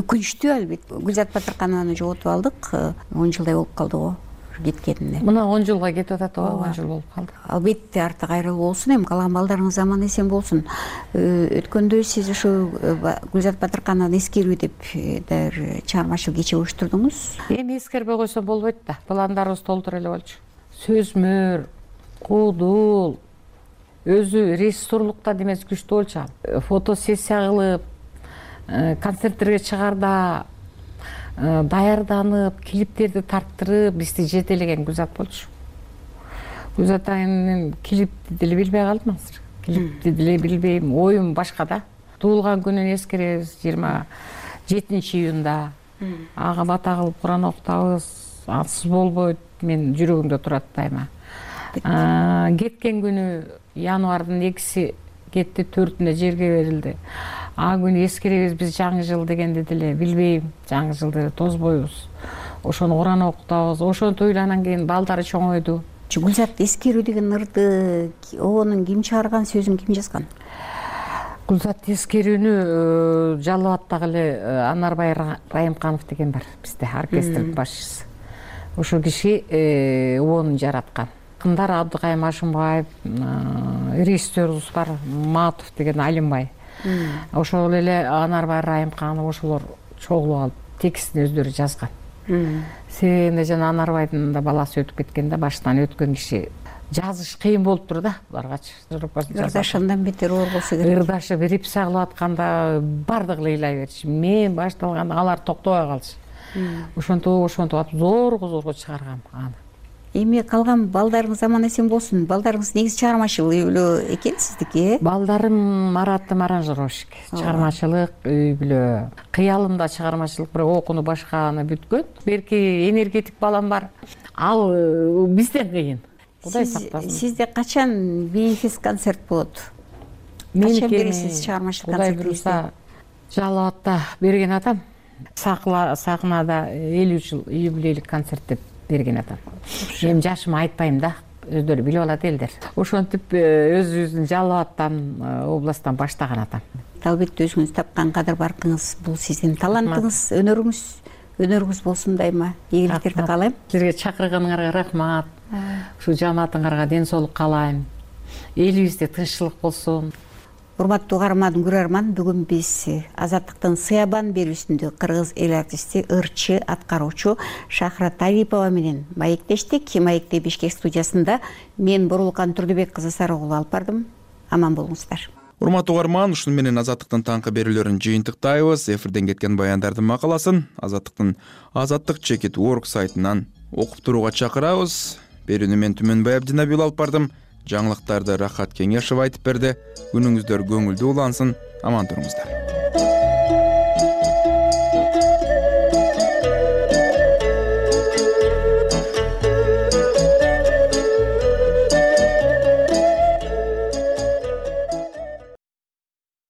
өкүнүчтүү албетте. Гүлзат батырканованы жоготуп алдык он жылдай болуп калды го кеткенине мына он жылга кетип атат ооба он жыл болуп калды. Албетте арты кайрылуу болсун эми калаган балдарыңыз аман эсен болсун. Э, өткөндө сиз ушу э, гүлзат батыркановну эскерүү деп э, бир чыгармачыл кече уюштурдуңуз? Эми эскербей койсом болбойт да. Пландарыбыз толтура эле болчу. Сөзмөр куудул өзү режиссерлукта немеси күчтүү болчу. Ал фотосессия кылып концерттерге чыгаарда даярданып клиптерди тарттырып бизди жетелеген гүлзат болчу. Гүлзат айымдын клипти деле билбей калдым азыр клипти деле билбейм. Оюм башка да. Туулган күнүн эскеребиз жыйырма жетинчи июнда. Ага бата кылып куран окутабыз ансыз болбойт менин жүрөгүмдө турат дайыма. Кеткен күнү январдын экиси кетти төртүндө жерге берилди а күнү эскеребиз биз жаңы жыл дегенди деле билбейм жаңы жыл деле тозбойбуз ошону куран окутабыз ошентип эле анан кийин балдары чоңойду. Гүлзат эскерүү деген ырды обонун ким чыгарган сөзүн ким жазган? Гүлзат эскерүүнү э, жалал абадтагы эле э, анарбай райымканов деген бар бизде оркестрдин башчысы. Ошол киши обонун жараткан. Акындар абдыкайым ашымбаев режиссерубуз бар матов деген алимбай ошол эле анарбай райымканов ошолор чогулуп алып текстин өздөрү жазган. Себеби эмне жана анарбайдын да баласы өтүп кеткен да башынан өткөн киши. Жазыш кыйын болуптур да буларгачы ырдаш андан бетер оор болсо керек. Ырдашып репсия кылып атканда баардыгы эле ыйлай берчү. Мен башталганда алар токтобой калчу. Ошентип ошентип атып зорго зорго чыгаргам аны эми калган балдарыңыз аман эсен болсун. Балдарыңыз негизи чыгармачыл үй бүлө экен сиздики? Э балдарым маратым аранжировщик чыгармачылык үй бүлө. Кыялым да чыгармачылык бирок окууну башканы бүткөн. Берки энергетик балам бар. Ал э, бизден кыйын. Кудай сактасын сизде качан бейэфис концерт болот? Качан бересиз чыгармачылык кудай концертиңизди буюрса жалал абадта берген атам. Сахнада элүү жыл юбилейлик концерт деп берген атам. Эми жашымы айтпайм да өздөрү билип алат элдер. Ошентип э, өзүбүздүн жалал абадтан э, областтан баштаган атам. Албетте өзүңүз тапкан кадыр баркыңыз бул сиздин талантыңыз өнөрүңүз өнөрүңүз болсун дайыма. Ийгиликтерди каалайм силерге чакырганыңарга рахмат. Ушул жамаатыңарга ден соолук каалайм. Элибизде тынччылык болсун урматтуу угарман көрөрман бүгүн биз азаттыктын сыябан берүүсүндө кыргыз эл артисти ырчы аткаруучу шахрат талипова менен маектештик. Маекте бишкек студиясында мен борулкан турдубек кызы сарыгул алып бардым. Аман болуңуздар. Урматтуу угарман ушуну менен азаттыктын таңкы берүүлөрүн жыйынтыктайбыз. Эфирден кеткен баяндардын макаласын азаттыктын азаттык чекит орг сайтынан окуп турууга чакырабыз. Берүүнү мен түмөнбай абдинабиұлы алып бардым жаңылыктарды рахат кеңешова айтып берди. Күнүңүздөр көңүлдүү улансын. Аман туруңуздар.